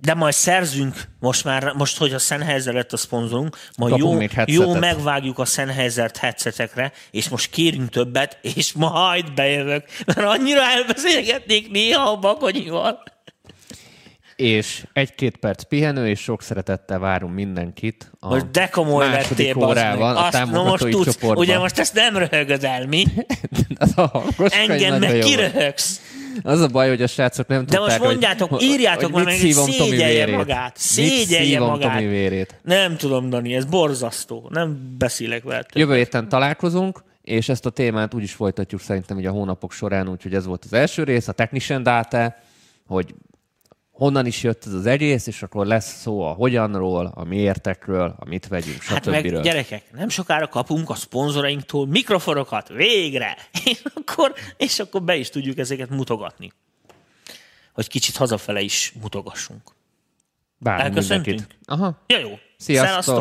de majd szerzünk, most már, most, hogy a Sennheiser lett a szponzorunk, majd jó, jó megvágjuk a Sennheiser-t headsetekre, és most kérünk többet, és majd bejövök, mert annyira elbeszélgetnék néha a bakonyival. És egy-két perc pihenő, és sok szeretettel várunk mindenkit. A Most de komoly lettél, órában a Azt, na most támogatói tudsz, csoportban. ugye most ezt nem röhögöd el, mi? Az a hangos Engem meg kiröhögsz. Az a baj, hogy a srácok nem De tudták, most mondjátok, hogy, írjátok hogy meg, hogy szégyelje magát. Szégyelje magát. Tomi vérét. Nem tudom, Dani, ez borzasztó. Nem beszélek veled. Jövő héten találkozunk, és ezt a témát úgy is folytatjuk szerintem így a hónapok során, úgyhogy ez volt az első rész, a Technician Data, hogy honnan is jött ez az egész, és akkor lesz szó a hogyanról, a miértekről, a mit vegyünk, Hát meg stb. gyerekek, nem sokára kapunk a szponzorainktól mikrofonokat, végre! És akkor, és akkor be is tudjuk ezeket mutogatni. Hogy kicsit hazafele is mutogassunk. Várunk Elköszöntünk? mindenkit. Aha. Ja, jó. Sziasztok! Szevasztok!